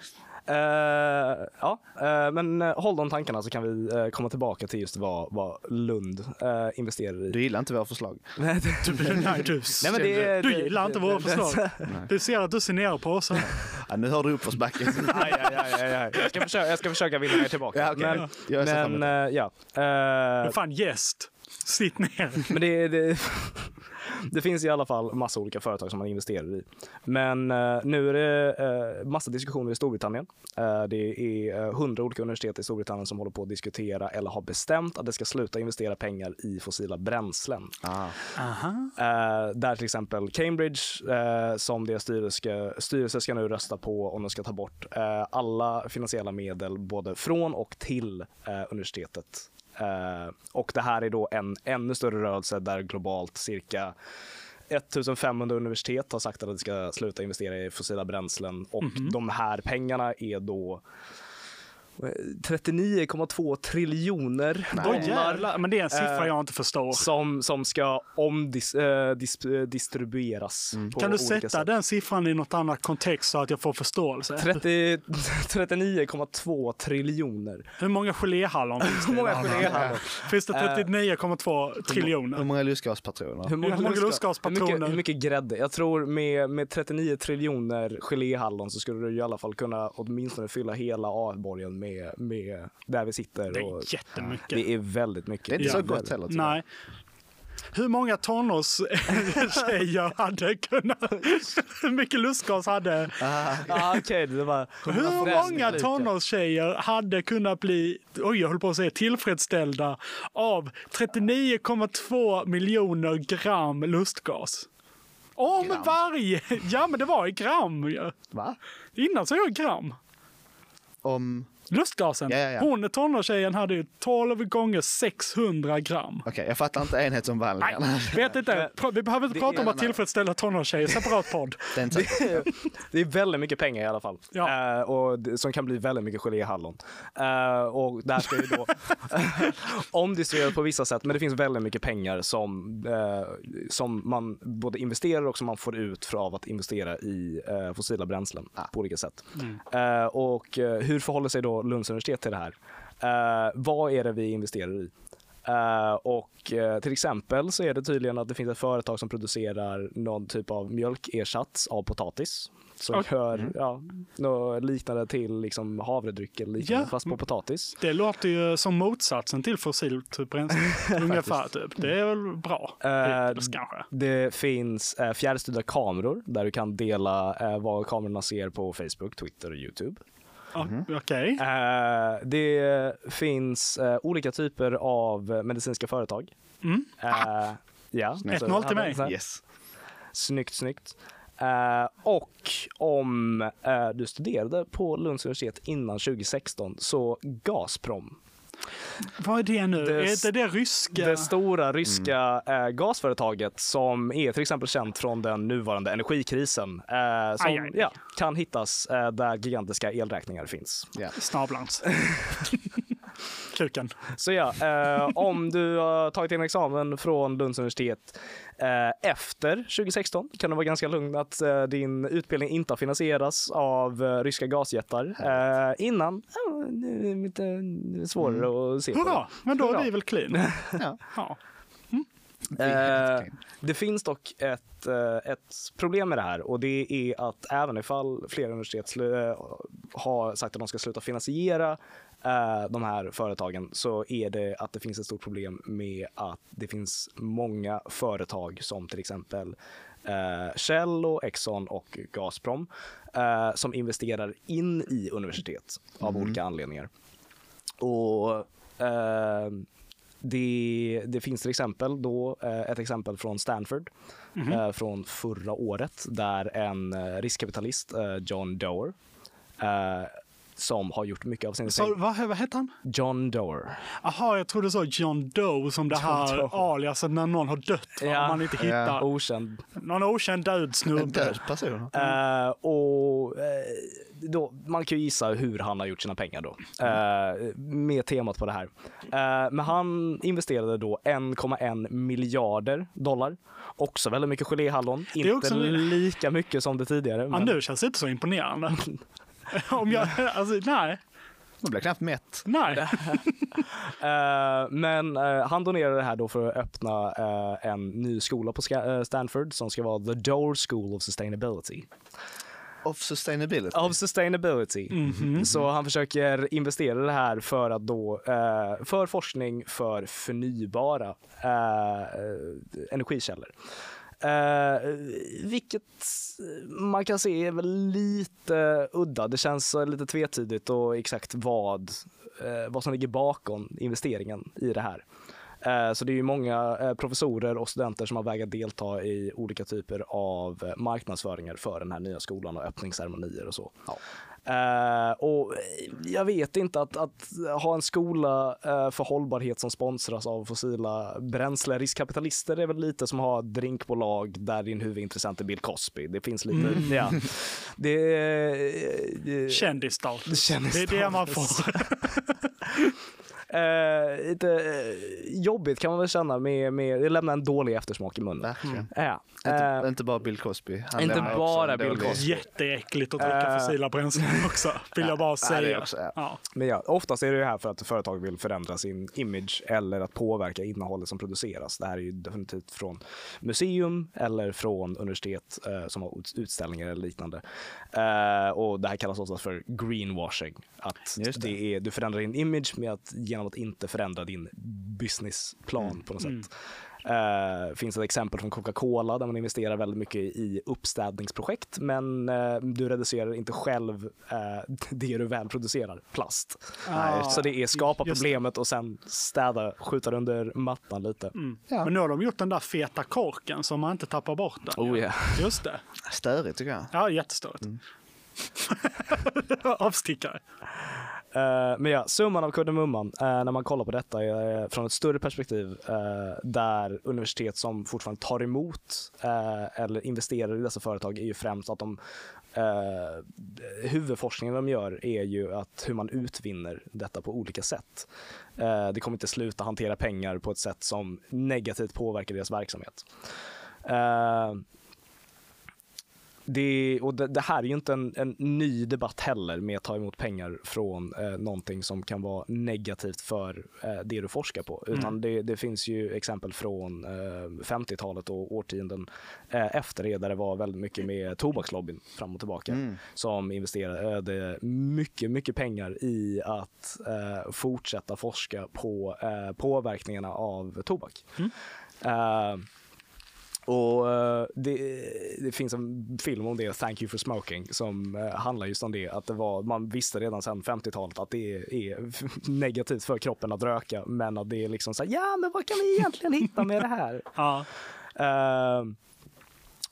Eh, ja, eh, men eh, håll de tankarna så kan vi komma tillbaka till just vad, vad Lund investerar i. Du gillar inte våra förslag? Nej, du, nej, du, Nej, men det, du det- gillar inte det- våra det- förslag. Du ser att du ser ner på oss. Ja, nu har du uppförsbacke. Aj, aj, aj, aj, aj. Jag, ska försöka, jag ska försöka vinna er tillbaka. Ja, okej. Men, men ja. Eh, Fan gäst. Sitt ner. Men det, det, det finns i alla fall massa olika företag som man investerar i. Men eh, nu är det eh, massa diskussioner i Storbritannien. Eh, det är hundra olika universitet i Storbritannien som håller på att diskutera eller har bestämt att det ska sluta investera pengar i fossila bränslen. Ah. Aha. Eh, där till exempel Cambridge, eh, som deras styrelse ska, styrelse ska nu rösta på om de ska ta bort eh, alla finansiella medel både från och till eh, universitetet. Eh, och det här är då en ännu större rörelse där globalt cirka 1500 universitet har sagt att de ska sluta investera i fossila bränslen. Och de här pengarna är då 39,2 triljoner Åh dollar jävlar. Men det är en siffra Eh, jag inte förstår. som, som ska omdis, eh, dis, eh, distribueras. på Kan du sätta sätt. den siffran i något annat kontext så att jag får förståelse? 30 39,2 triljoner. Hur många geléhallon finns det? Hur många geléhallon? Finns det Eh, 39,2 Hur triljoner? många lustgaspatroner? Hur många, Hur många lustgas- lustgaspatroner? Hur mycket, hur mycket grädde? Jag tror med, med 39 triljoner geléhallon så skulle du i alla fall kunna åtminstone fylla hela A-borgen med, med där vi sitter. Det och är jättemycket. det är väldigt mycket. Det är inte så gott heller. Nej. Hur många tonårstjejer hade kunnat... Hur mycket lustgas hade... Ah, Okej, det var... Hur många tonårstjejer hade kunnat bli, oj jag höll på att säga tillfredsställda av 39,2 miljoner gram lustgas? Om varje... Ja men det var i gram. Ja. Va? Innan så jag gram. Om... Lustgasen. Ja, ja, ja. Hon, tonårstjejen, hade ju 12 gånger 600 gram. Okej, jag fattar inte enhetsomvandlingen. Vet inte. Vi behöver inte prata om att tillfredsställa tonårstjejer. Separat podd. Det är Det, det är väldigt mycket pengar i alla fall. Ja. Eh, och det, som kan bli väldigt mycket gelé i hallon. Eh, och det här ska ju då omdistribueras på vissa sätt, men det finns väldigt mycket pengar som, eh, som man både investerar och som man får ut för av att investera i eh, fossila bränslen på olika sätt. Eh, och hur förhåller sig då Lunds universitet till det här? Eh, vad är det vi investerar i? Eh, och eh, till exempel så är det tydligen att det finns ett företag som producerar någon typ av mjölkersats av potatis. Som Okej. gör ja, något liknande till liksom havredryck eller liknande, Ja. fast på potatis. Det låter ju som motsatsen till fossilt bränsle. Ungefär typ. Det är väl bra. Hittills kanske. Det finns eh, fjärrstyrda kameror där du kan dela vad kamerorna ser på Facebook, Twitter och Youtube. Ja, Okej. Eh, det finns eh, olika typer av medicinska företag. Mm. Eh, ja. Snyggt. så 1-0 till hade- mig. här- Yes. Snyggt, snyggt. Och om du studerade på Lunds universitet innan 2016 så Gazprom, Vad är det nu? Det- är det det ryska? det stora ryska eh, gasföretaget som är till exempel känt från den nuvarande energikrisen eh, som Aj, aj. Ja, kan hittas eh, där gigantiska elräkningar finns. Snabblans. Kuken. Så ja, eh, om du har tagit din examen från Lunds universitet eh, efter 2016 kan du vara ganska lugn att eh, din utbildning inte har finansierats av eh, ryska gasjättar. Eh, innan, det är lite svårare att se. Hurra! Men då är vi väl clean. Ja. Ja. Eh, det finns dock ett, eh, ett problem med det här och det är att även ifall flera universitet eh, har sagt att de ska sluta finansiera eh, de här företagen så är det att det finns ett stort problem med att det finns många företag som till exempel eh, Shell och Exxon och Gazprom eh, som investerar in i universitet av olika anledningar. Och eh, det, det finns till exempel då eh, ett exempel från Stanford eh, från förra året där en eh, riskkapitalist, eh, John Doerr, eh, som har gjort mycket av sin Så, vad, vad heter han? John Doerr. Jaha, jag trodde så John Doe som det här Doe. aliaset när någon har dött. va? Ja. Om man inte hittar Ja. Okänd. någon okänd död En snubbe. död person. Eh, och eh, då, man kan ju gissa hur han har gjort sina pengar då. Eh, med temat på det här. Men han investerade då 1,1 miljarder dollar. Också väldigt mycket geléhallon. är Inte också- lika mycket som det tidigare. Ja, Men, nu känns det inte så imponerande. Om jag, alltså, nej, Man blir knappt mätt. nej. Eh, men eh, han donerade det här då för att öppna eh, en ny skola på Stanford som ska vara The Door School of Sustainability. Of sustainability. Av sustainability. Mhm. Så han försöker investera i det här för att då, för forskning för förnybara energikällor. Eh, vilket man kan se är väl lite udda. Det känns lite tvetydigt och exakt vad, eh, vad som ligger bakom investeringen i det här. Eh, Så det är ju många eh, professorer och studenter som har vägrat delta i olika typer av eh, marknadsföringar för den här nya skolan och öppningsceremonier och så. Eh, och jag vet inte att, att ha en skola för hållbarhet som sponsras av fossila bränsle, riskkapitalister är väl lite som att ha drinkbolag där din huvudintressent är Bill Cosby. Det finns lite, ja. Det, det, Kändisstatus. Kändisstatus. Det är det man får. Eh, lite eh, jobbigt kan man väl känna med, med det lämnar en dålig eftersmak i munnen. Verkligen. Ja. Inte, Eh, inte bara Bill Cosby. Han Inte bara Bill dålig- Cosby. Jätteäckligt att dricka Eh. fossila bränslen också. Vill jag bara Ja, säga. också, ja. Ja. Men ja, oftast är det ju här för att företag vill förändra sin image eller att påverka innehållet som produceras. Det här är ju definitivt från museum eller från universitet eh, som har ut- utställningar eller liknande. Eh, och det här kallas oftast för greenwashing. Att det. det. är, du förändrar din image med att, genom att inte förändra din businessplan på något sätt. Eh, finns ett exempel från Coca-Cola där man investerar väldigt mycket i uppstädningsprojekt men eh, du reducerar inte själv eh, det du väl producerar, plast. Ah, Så det är skapa problemet och sen städa, skjuta det under mattan lite. Ja. Men nu har de gjort den där feta korken så man inte tappar bort den. Oh yeah. Just det. Störigt tycker jag. Ja, jättestort. Avstickare. Eh, men ja, summan av kardemumman eh, när man kollar på detta är från ett större perspektiv där universitet som fortfarande tar emot eller investerar i dessa företag är ju främst att de Uh, huvudforskningen de gör är ju att hur man utvinner detta på olika sätt. Uh, det kommer inte sluta hantera pengar på ett sätt som negativt påverkar deras verksamhet. Uh, det, och det, det här är ju inte en, en ny debatt heller med att ta emot pengar från eh, någonting som kan vara negativt för eh, det du forskar på. Utan Mm. det, det finns ju exempel från eh, 50-talet och årtionden eh, efter det där det var väldigt mycket med tobakslobbyn fram och tillbaka Mm. som investerade mycket, mycket pengar i att eh, fortsätta forska på eh, påverkningarna av tobak. Mm. Och eh, det, det finns en film om det, Thank you for smoking, som eh, handlar just om det. Att det var, man visste redan sedan 50-talet att det är, är negativt för kroppen att röka, men att det är liksom så här, ja men vad kan vi egentligen hitta med det här? Ja. Eh,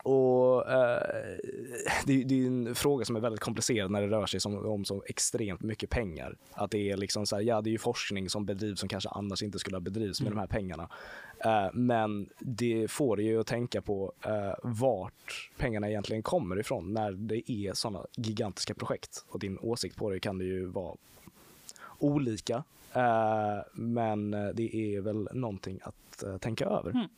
och eh, det, det är en fråga som är väldigt komplicerad när det rör sig som, om så extremt mycket pengar. Att det är liksom så här, ja det är ju forskning som bedrivs som kanske annars inte skulle ha bedrivits med de här pengarna. Eh, men det får det ju att tänka på eh, vart pengarna egentligen kommer ifrån när det är sådana gigantiska projekt. Och din åsikt på det kan det ju vara olika. Eh, men det är väl någonting att eh, tänka över. Mm.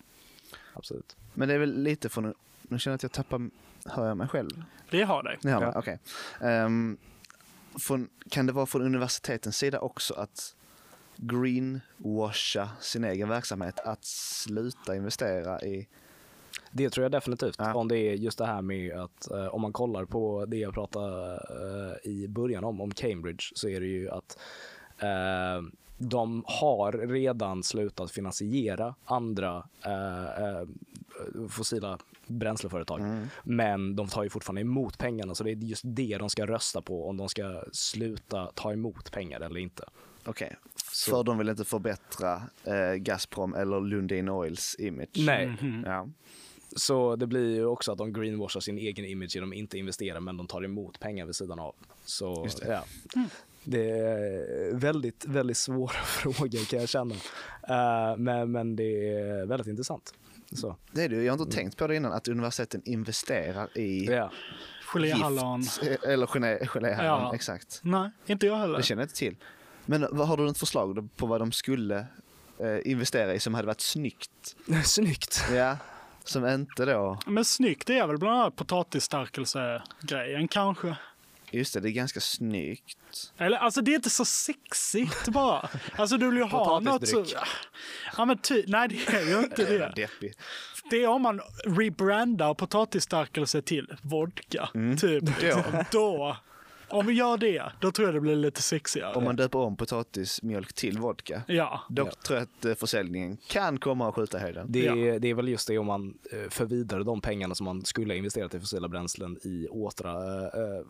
Absolut. Men det är väl lite från, nu känner jag att jag tappar, hör jag mig själv? Det har dig. Ni hör mig? Ja. Okej. Ehm, från, kan det vara från universitetens sida också att greenwasha sin egen verksamhet, att sluta investera i... Det tror jag definitivt. Ja. Om det är just det här med att eh, om man kollar på det jag pratade eh, i början om, om Cambridge, så är det ju att eh, de har redan slutat finansiera andra eh, eh, fossila bränsleföretag. Mm. Men de tar ju fortfarande emot pengarna, så det är just det de ska rösta på, om de ska sluta ta emot pengar eller inte. Okej, Så- för de vill inte förbättra eh, Gazprom eller Lundin Oils image. Nej. Mhm. Ja. Så det blir ju också att de greenwashar sin egen image genom att inte investera men de tar emot pengar vid sidan av. Så Just det. ja. Det är väldigt, väldigt svåra frågor kan jag känna. Eh, men, men det är väldigt intressant. Så, Det är det. Jag har inte tänkt på det innan, att universiteten investerar i ja. Geléhallon. eh, Eller gelé, geléhallon, Ja. exakt. Nej, inte jag heller. Det känner jag inte till. Men vad har du ett förslag på vad de skulle eh, investera i som hade varit snyggt? Snyggt. Ja, som inte då... Men snyggt är väl bland annat potatisstärkelse-grejen kanske. Just det, det är ganska snyggt. Eller alltså det är inte så sexigt bara. Alltså du vill ju ha något så... Ja men ty, nej det är ju inte det. Deppig. Det är om man rebrandar potatisstärkelse till vodka. Mm. Typ. Då. Om vi gör det, då tror jag det blir lite sexigare. Om man döper om potatismjölk till vodka. Ja. Då tror jag att eh, försäljningen kan komma att skjuta höjden. Det, är, Ja. det är väl just det om man eh, för vidare de pengarna som man skulle ha investerat i fossila bränslen i åtra, eh,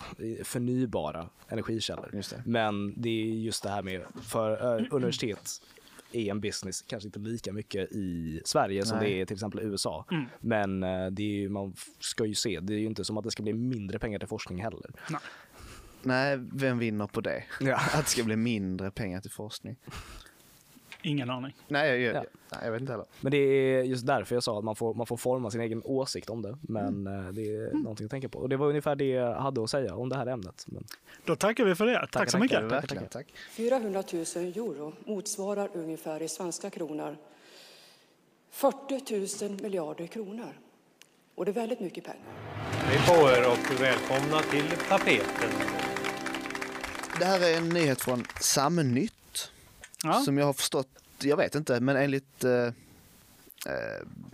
förnybara energikällor. Just det. Men det är just det här med, för universitet är en business, kanske inte lika mycket i Sverige som Nej. det är till exempel i USA. Mm. Men det är, ju- man ska ju se, det är ju inte som att det ska bli mindre pengar till forskning heller. Nej, vem vinner på det? Ja. Att det ska bli mindre pengar till forskning? Ingen aning. Nej, jag, jag, Ja. nej, jag vet inte heller. Men det är just därför jag sa att man får, man får forma sin egen åsikt om det. Men eh, det är någonting att tänka på. Och det var ungefär det jag hade att säga om det här ämnet. Men, Då tackar vi för det. Tack, Tackar, så mycket. tackar. Verkligen, tack. 400 000 euro motsvarar ungefär i svenska kronor 40 000 miljarder kronor. Och det är väldigt mycket pengar. Hej på er och välkomna till tapeten. Det här är en nyhet från Samnytt Ja. som jag har förstått, jag vet inte, men enligt eh, eh,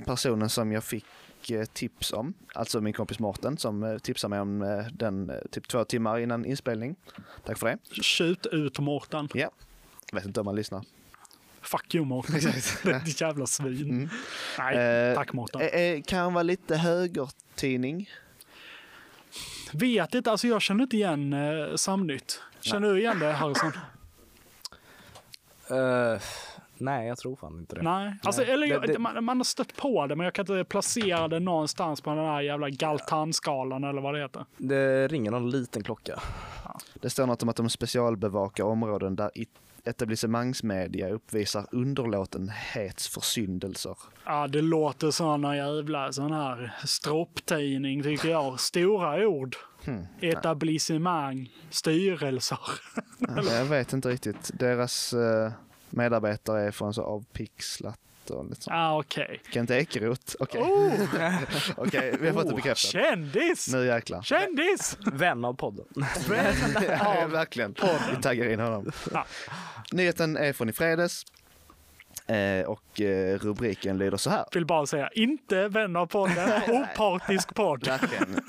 personen som jag fick eh, tips om, alltså min kompis Mårten som eh, tipsade mig om den typ två timmar innan inspelning. Tack för det. Skjut ut Mårten. Ja, vet inte om man lyssnar. Fuck you Mårten. Ditt jävla svin. Mm. Nej, Eh, tack Mårten. Eh, kan vara lite högertidning. Vet inte, alltså jag känner inte igen eh, Samnytt. Känner du igen det Harrison? Eh, Nej, jag tror fan inte det. Nej, alltså, Nej. eller jag- Det- det- Man, man har stött på det, men jag kan inte placera det någonstans på den här jävla Galtan-skalan eller vad det heter. Det ringer någon liten klocka. Det står något om att de specialbevakar områden där etablissemangsmedia uppvisar underlåtenhetsförsyndelser. Ja, det låter som någon jävla sån här stropptidning tycker jag. Stora ord. Hmm. Etablissemang, styrelser. Jag vet inte riktigt. Deras eh, medarbetare är från så avpixlat och lite sånt. ah, okej. Kent Ekeroth. Okej, Oh, Okej, vi har fått det oh, bekräftat. kändis! Nu jäklar. Kändis! Vän av podden. ja, verkligen. Vi taggar in honom. Ja. Nyheten är från i fredags. Eh, och eh, rubriken lyder så här. Vill bara säga, inte vän av podden, opartisk podd. Verkligen.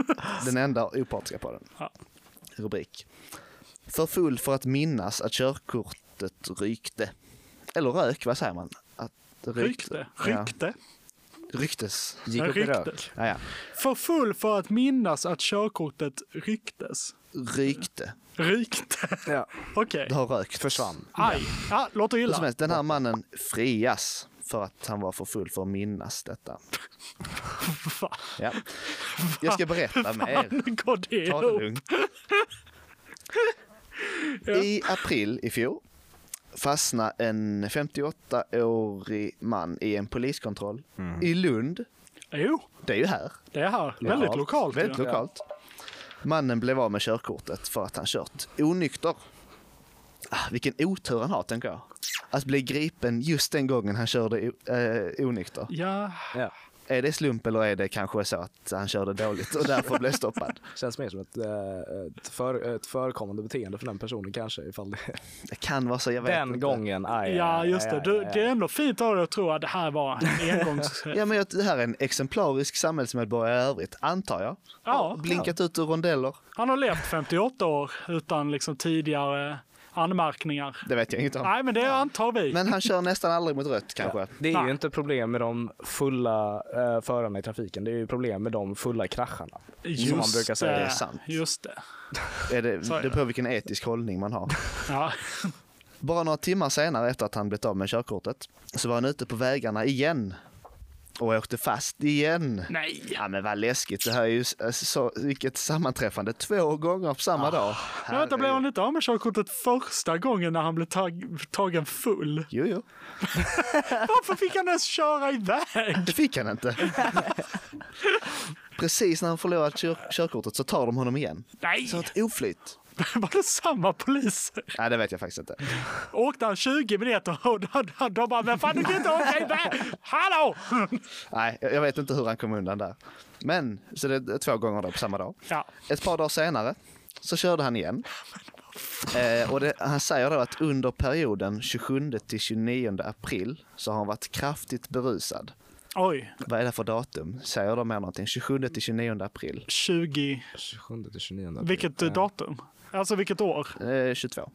Den enda opartiska på den. Ja. Rubrik. För full för att minnas att körkortet rykte. Eller rök, vad säger man? Att det Rykte. Ja. Rykte. Ryktes. Gick upp i Rykte. rök. Ja, ja. För full för att minnas att körkortet ryktes. Rykte. Rykte. Ja. Okej. Det har rökt. Försvann. Aj. Ja, låter Hur som illa. helst, den här mannen frias för att han var för full för att minnas detta. Va? Ja. Jag ska berätta mer. Fan, går det Ta det lugnt. I april i fjol fastnade en 58-årig man i en poliskontroll i Lund. Jo, Det är ju här. det är här. Väldigt lokalt. Väldigt ja. Mannen blev av med körkortet för att han kört onykter. Ah, vilken otur han har, tänker jag. Att bli gripen just den gången han körde eh, onykter. Ja, Ja. Är det slump eller är det kanske så att han körde dåligt och därför blev stoppad? Känns mer som ett, eh, ett, för, ett förekommande beteende för den personen kanske. Ifall det, Det kan vara så, jag vet den inte. gången. Aj, ja aj, just aj, det. aj, Du, aj. det är ändå fint av dig att tro att det här var en engångs... Ja, men det här är en exemplarisk samhällsmedborgare i övrigt, antar jag. Ja, Blinkat ut ur rondeller. han har levt 58 år utan liksom tidigare anmärkningar. Det vet jag inte om. Nej, men det antar vi. Men han kör nästan aldrig mot rött kanske. Det är Nej. ju inte problem med de fulla eh, förarna i trafiken. Det är ju problem med de fulla krascharna. som man brukar säga. Det är sant. Just det. Är det, det det. på vilken etisk hållning man har. Ja. Bara några timmar senare efter att han blivit av med körkortet så var han ute på vägarna igen. Och åkte fast igen. Nej. Ja men vad läskigt. Det här är ju så, vilket sammanträffande. Två gånger på samma dag. Men vänta, blev han inte av med körkortet första gången när han blev tag tagen full? Jo, jo. Varför fick han ens köra iväg? Det fick han inte. Precis när han förlorat kör, körkortet så tar de honom igen. Nej! Så ett oflyt. Var det samma poliser? Nej, det vet jag faktiskt inte. Åkte han 20 meter och de, de, bara, men fan du kan inte åka iväg! Hallå! Nej, jag jag vet inte hur han kom undan där. Men, så det är två gånger då på samma dag. Ja. Ett par dagar senare så körde han igen. Eh, och det, han säger då att under perioden 27 till 29 april så har han varit kraftigt berusad. Oj, Vad är det för datum? Säger de mer någonting? 27 till 29 april 20... 27 till 29 april. Vilket eh, datum? Alltså vilket år? eh, 22.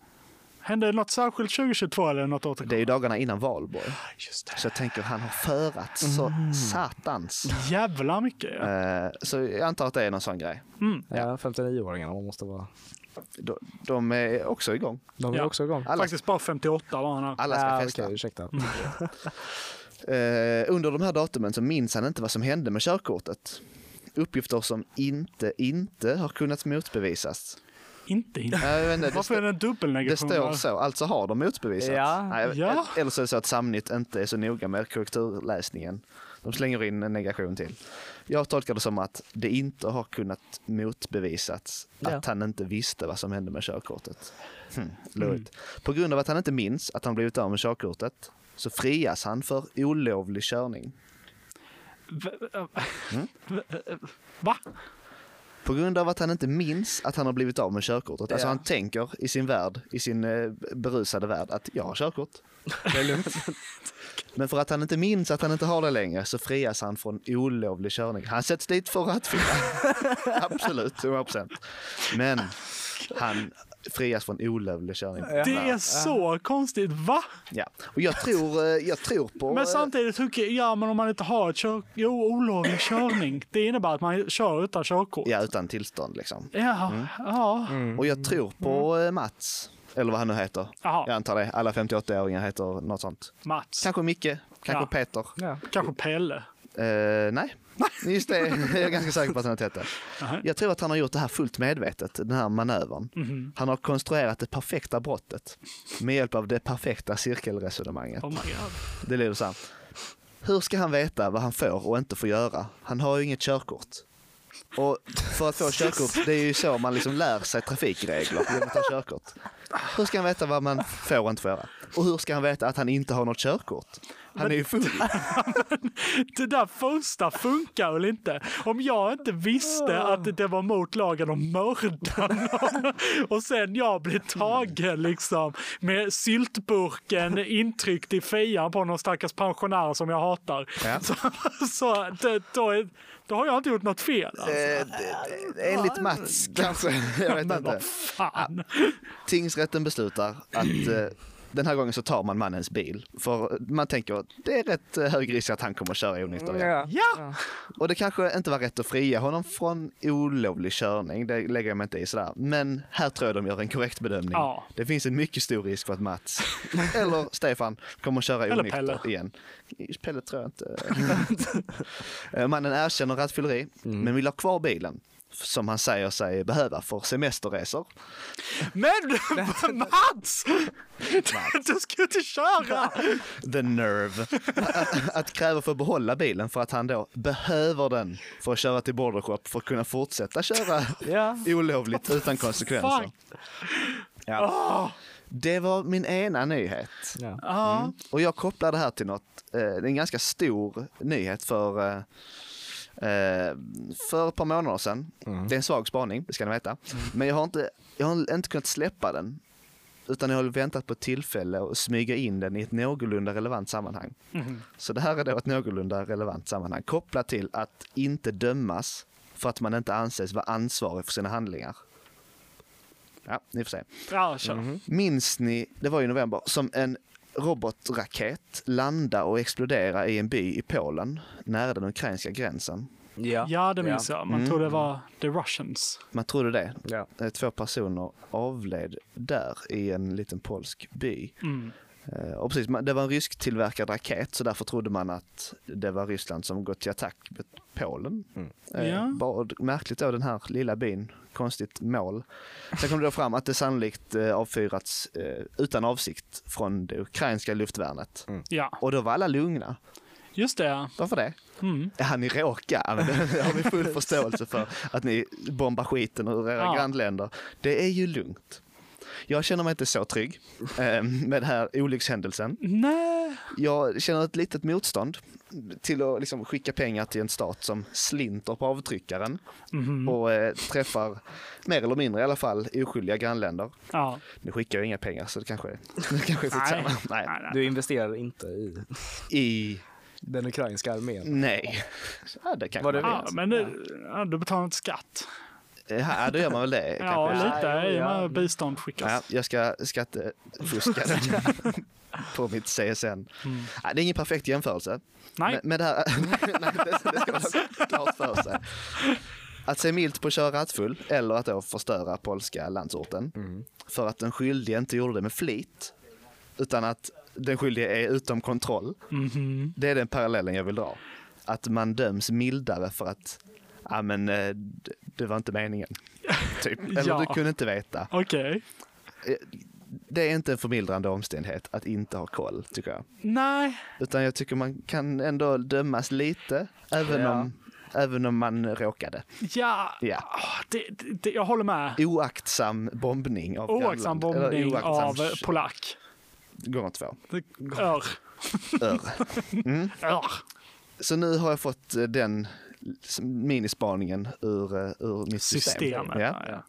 Hände något särskilt 2022 eller något åt Det är ju dagarna innan valborg. Just det. Så jag tänker han har förat så satans. Jävla mycket. Ja. Eh, så jag antar att det är någon sån grej. Mm. Ja, 59-åringarna man måste vara. De, de är också igång. De är Ja. också igång. Alla, Faktiskt bara 58 var han här. alla ska Ja, festa. okej, ursäkta. Eh, under de här datumen så minns han inte vad som hände med körkortet. Uppgifter som inte, inte har kunnat motbevisas. Inte inte. Jag inte, det, Varför är det en det dubbelnegation? står där? så, alltså har de motbevisats. Ja. Nej, Ja. Eller så är det så att Samnytt inte är så noga med korrekturläsningen. De slänger in en negation till. Jag tolkar det som att det inte har kunnat motbevisats Ja. att han inte visste vad som hände med körkortet. Hm, lurigt. På grund av att han inte minns att han blivit av med körkortet så frias han för olovlig körning. Va? På grund av att han inte minns att han har blivit av med körkortet. Alltså Ja. han tänker i sin värld, i sin eh, berusade värld att jag har körkort. Det är lugnt. Men för att han inte minns att han inte har det längre så frias han från olovlig körning. Han sätts dit för rattfylla. Absolut, 100%. Men han frias från olovlig körning. Det är så konstigt. Va? Ja. Och jag tror, eh, jag tror på... Men eh, samtidigt, hur- ja men om man inte har ett kör... Jo, olovlig körning. Det innebär att man kör utan körkort. Ja, utan tillstånd liksom. Ja, ja. Och jag tror på eh, Mats Eller vad han nu heter. Jaha. Jag antar det. Alla 58-åringar heter något sånt. Mats. Kanske Micke, kanske Ja. Peter. Kanske Pelle. Eh, nej, just det är jag ganska säker på att han har hette. Nej. Jag tror att han har gjort det här fullt medvetet, den här manövern. Mhm. Han har konstruerat det perfekta brottet med hjälp av det perfekta cirkelresonemanget. Oh my god. Det lyder så här. Hur ska han veta vad han får och inte får göra? Han har ju inget körkort. Och för att få körkort, det är ju så man liksom lär sig trafikregler genom att ta körkort. Hur ska han veta vad man får och inte får göra? Och hur ska han veta att han inte har något körkort? Han är ju full. Det där första funkar väl inte? Om jag inte visste att det var mot lagen om mörda någon och sen jag blir tagen liksom med syltburken intryckt i fejan på någon stackars pensionär som jag hatar. Ja. Så, så det, då, är, då har jag inte gjort något fel. Alltså. Eh, Enligt Mats kanske, jag vet Men inte. vad fan. Tingsrätten beslutar att eh, den här gången så tar man mannens bil. För man tänker att det är rätt hög risk att han kommer att köra onykter igen. Ja! Och det kanske inte var rätt att fria honom från olovlig körning, det lägger jag mig inte i sådär. Men här tror jag de gör en korrekt bedömning. Ja. Det finns en mycket stor risk för att Mats, eller Stefan, kommer att köra onykter igen. Pelle tror jag inte. Eh, Mannen erkänner rattfylleri, men vill ha kvar bilen. Som han säger sig behöva för semesterresor. Men Mats! Du ska ju inte köra! The nerve. Att, att kräva för att behålla bilen för att han då behöver den för att köra till border shop för att kunna fortsätta köra olovligt utan konsekvenser. Fuck. Ja. Det var min ena nyhet. Ja. Mm. Och jag kopplar det här till något, eh, det är en ganska stor nyhet för eh, för ett par månader sedan. Det är en svag spaning, det ska ni veta. Men jag har, inte, jag har inte kunnat släppa den. Utan jag har väntat på ett tillfälle att smyga in den i ett någorlunda relevant sammanhang. Mhm. Så det här är då ett någorlunda relevant sammanhang kopplat till att inte dömas för att man inte anses vara ansvarig för sina handlingar. Ja, ni får se. Ja. Mhm. Minns ni, det var i november, som en robotraket landade och exploderade i en by i Polen nära den ukrainska gränsen. Ja, Ja, det minns jag. Man Mm. tror det var The Russians. Man trodde det. Ja. Eh, Två personer avled där i en liten polsk by. Mm. Eh, Och precis, det var en rysk tillverkad raket så därför trodde man att det var Ryssland som gått till attack mot Polen. Eh, Ja. Bara märkligt då den här lilla byn, konstigt mål. Sen kom det då fram att det sannolikt eh, avfyrats utan avsikt från det ukrainska luftvärnet. Ja, Och då var alla lugna. just det. Varför det? Mm. Ja, ni råkar. Ja, men det har vi full förståelse för. Att ni bombar skiten ur era Ja. grannländer. Det är ju lugnt. Jag känner mig inte så trygg eh, med den här olyckshändelsen. Nej. Jag känner ett litet motstånd till att liksom skicka pengar till en stat som slinter på avtryckaren Mhm. och eh, träffar mer eller mindre i alla fall oskyldiga grannländer. Ja. Nu skickar jag inga pengar så det kanske, det kanske är skitsamma. Nej. Nej, nej. Du investerar inte i I, den ukrainska armén. nej. Ja, det kanske Vad du man Ja, men det, ja, du betalar inte skatt. Ja, då gör man väl det. Ja, kanske. lite. Ja, och ja. med bistånd skickas. Ja, jag ska skattefuska den på mitt CSN. Ja, det är ingen perfekt jämförelse. Mm. Nej. Men, men det, här, nej, det, det ska man ha klart för sig. Att se milt på att köra rattfull eller att då förstöra polska landsorten. För att den skyldige inte gjorde det med flit. Utan att den skyldige är utom kontroll. Mhm. Det är den parallellen jag vill dra. Att man döms mildare för att ja, men, eh, det, var inte meningen. Typ. Eller Ja. du kunde inte veta. Okej. Det är inte en förmildrande omständighet att inte ha koll, tycker jag. Nej. Utan jag tycker man kan ändå dömas lite, även, Ja. om, även om man råkade. Ja, Ja. ah, det, det, jag håller med. Oaktsam bombning av Oaktsam grannland. Bombning oaktsam av eh, polack. Gånger två. Ör. Ör. Ör. Så nu har jag fått eh, den minispaningen ur, eh, ur mitt system. Systemet. Ja. Ja.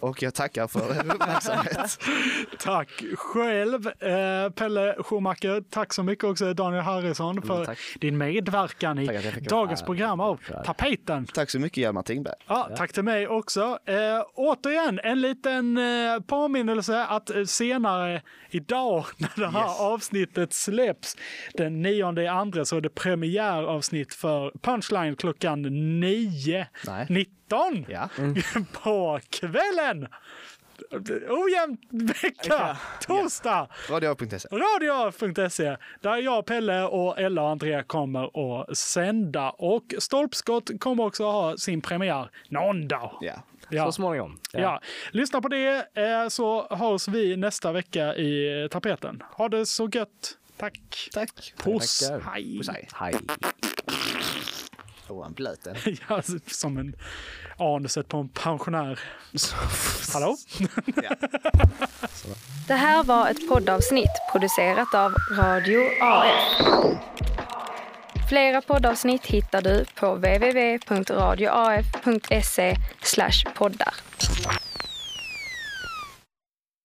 Och jag tackar för er uppmärksamhet. Tack själv, eh, Pelle Schumacher. Tack så mycket också Daniel Harrison för tack. din medverkan i vara dagens program av Tapeten. Tack så mycket Hjalmar Tingberg. Ja, Tack till mig också. Eh, återigen, en liten eh, påminnelse att eh, senare idag när det här Yes. avsnittet släpps den 9 i andra så är det premiäravsnitt för Punchline klockan 9. Nej. 19 Ja. på kvällen. ojämn vecka, torsdag. Radio.se. Radio.se där jag, Pelle och Ella och Andrea kommer att sända. Och Stolpskott kommer också ha sin premiär någon dag. Ja. Ja. Så småningom. Ja. Lyssna på det eh, så hörs vi nästa vecka i tapeten. Ha det så gött. Tack. Tack. Puss. Hej. Puss, hej. Hej. Åh, han blöt. Ja, som en anuset på en pensionär. Hallå? Det här var ett poddavsnitt producerat av Radio AF. Flera poddavsnitt hittar du på www.radioaf.se poddar.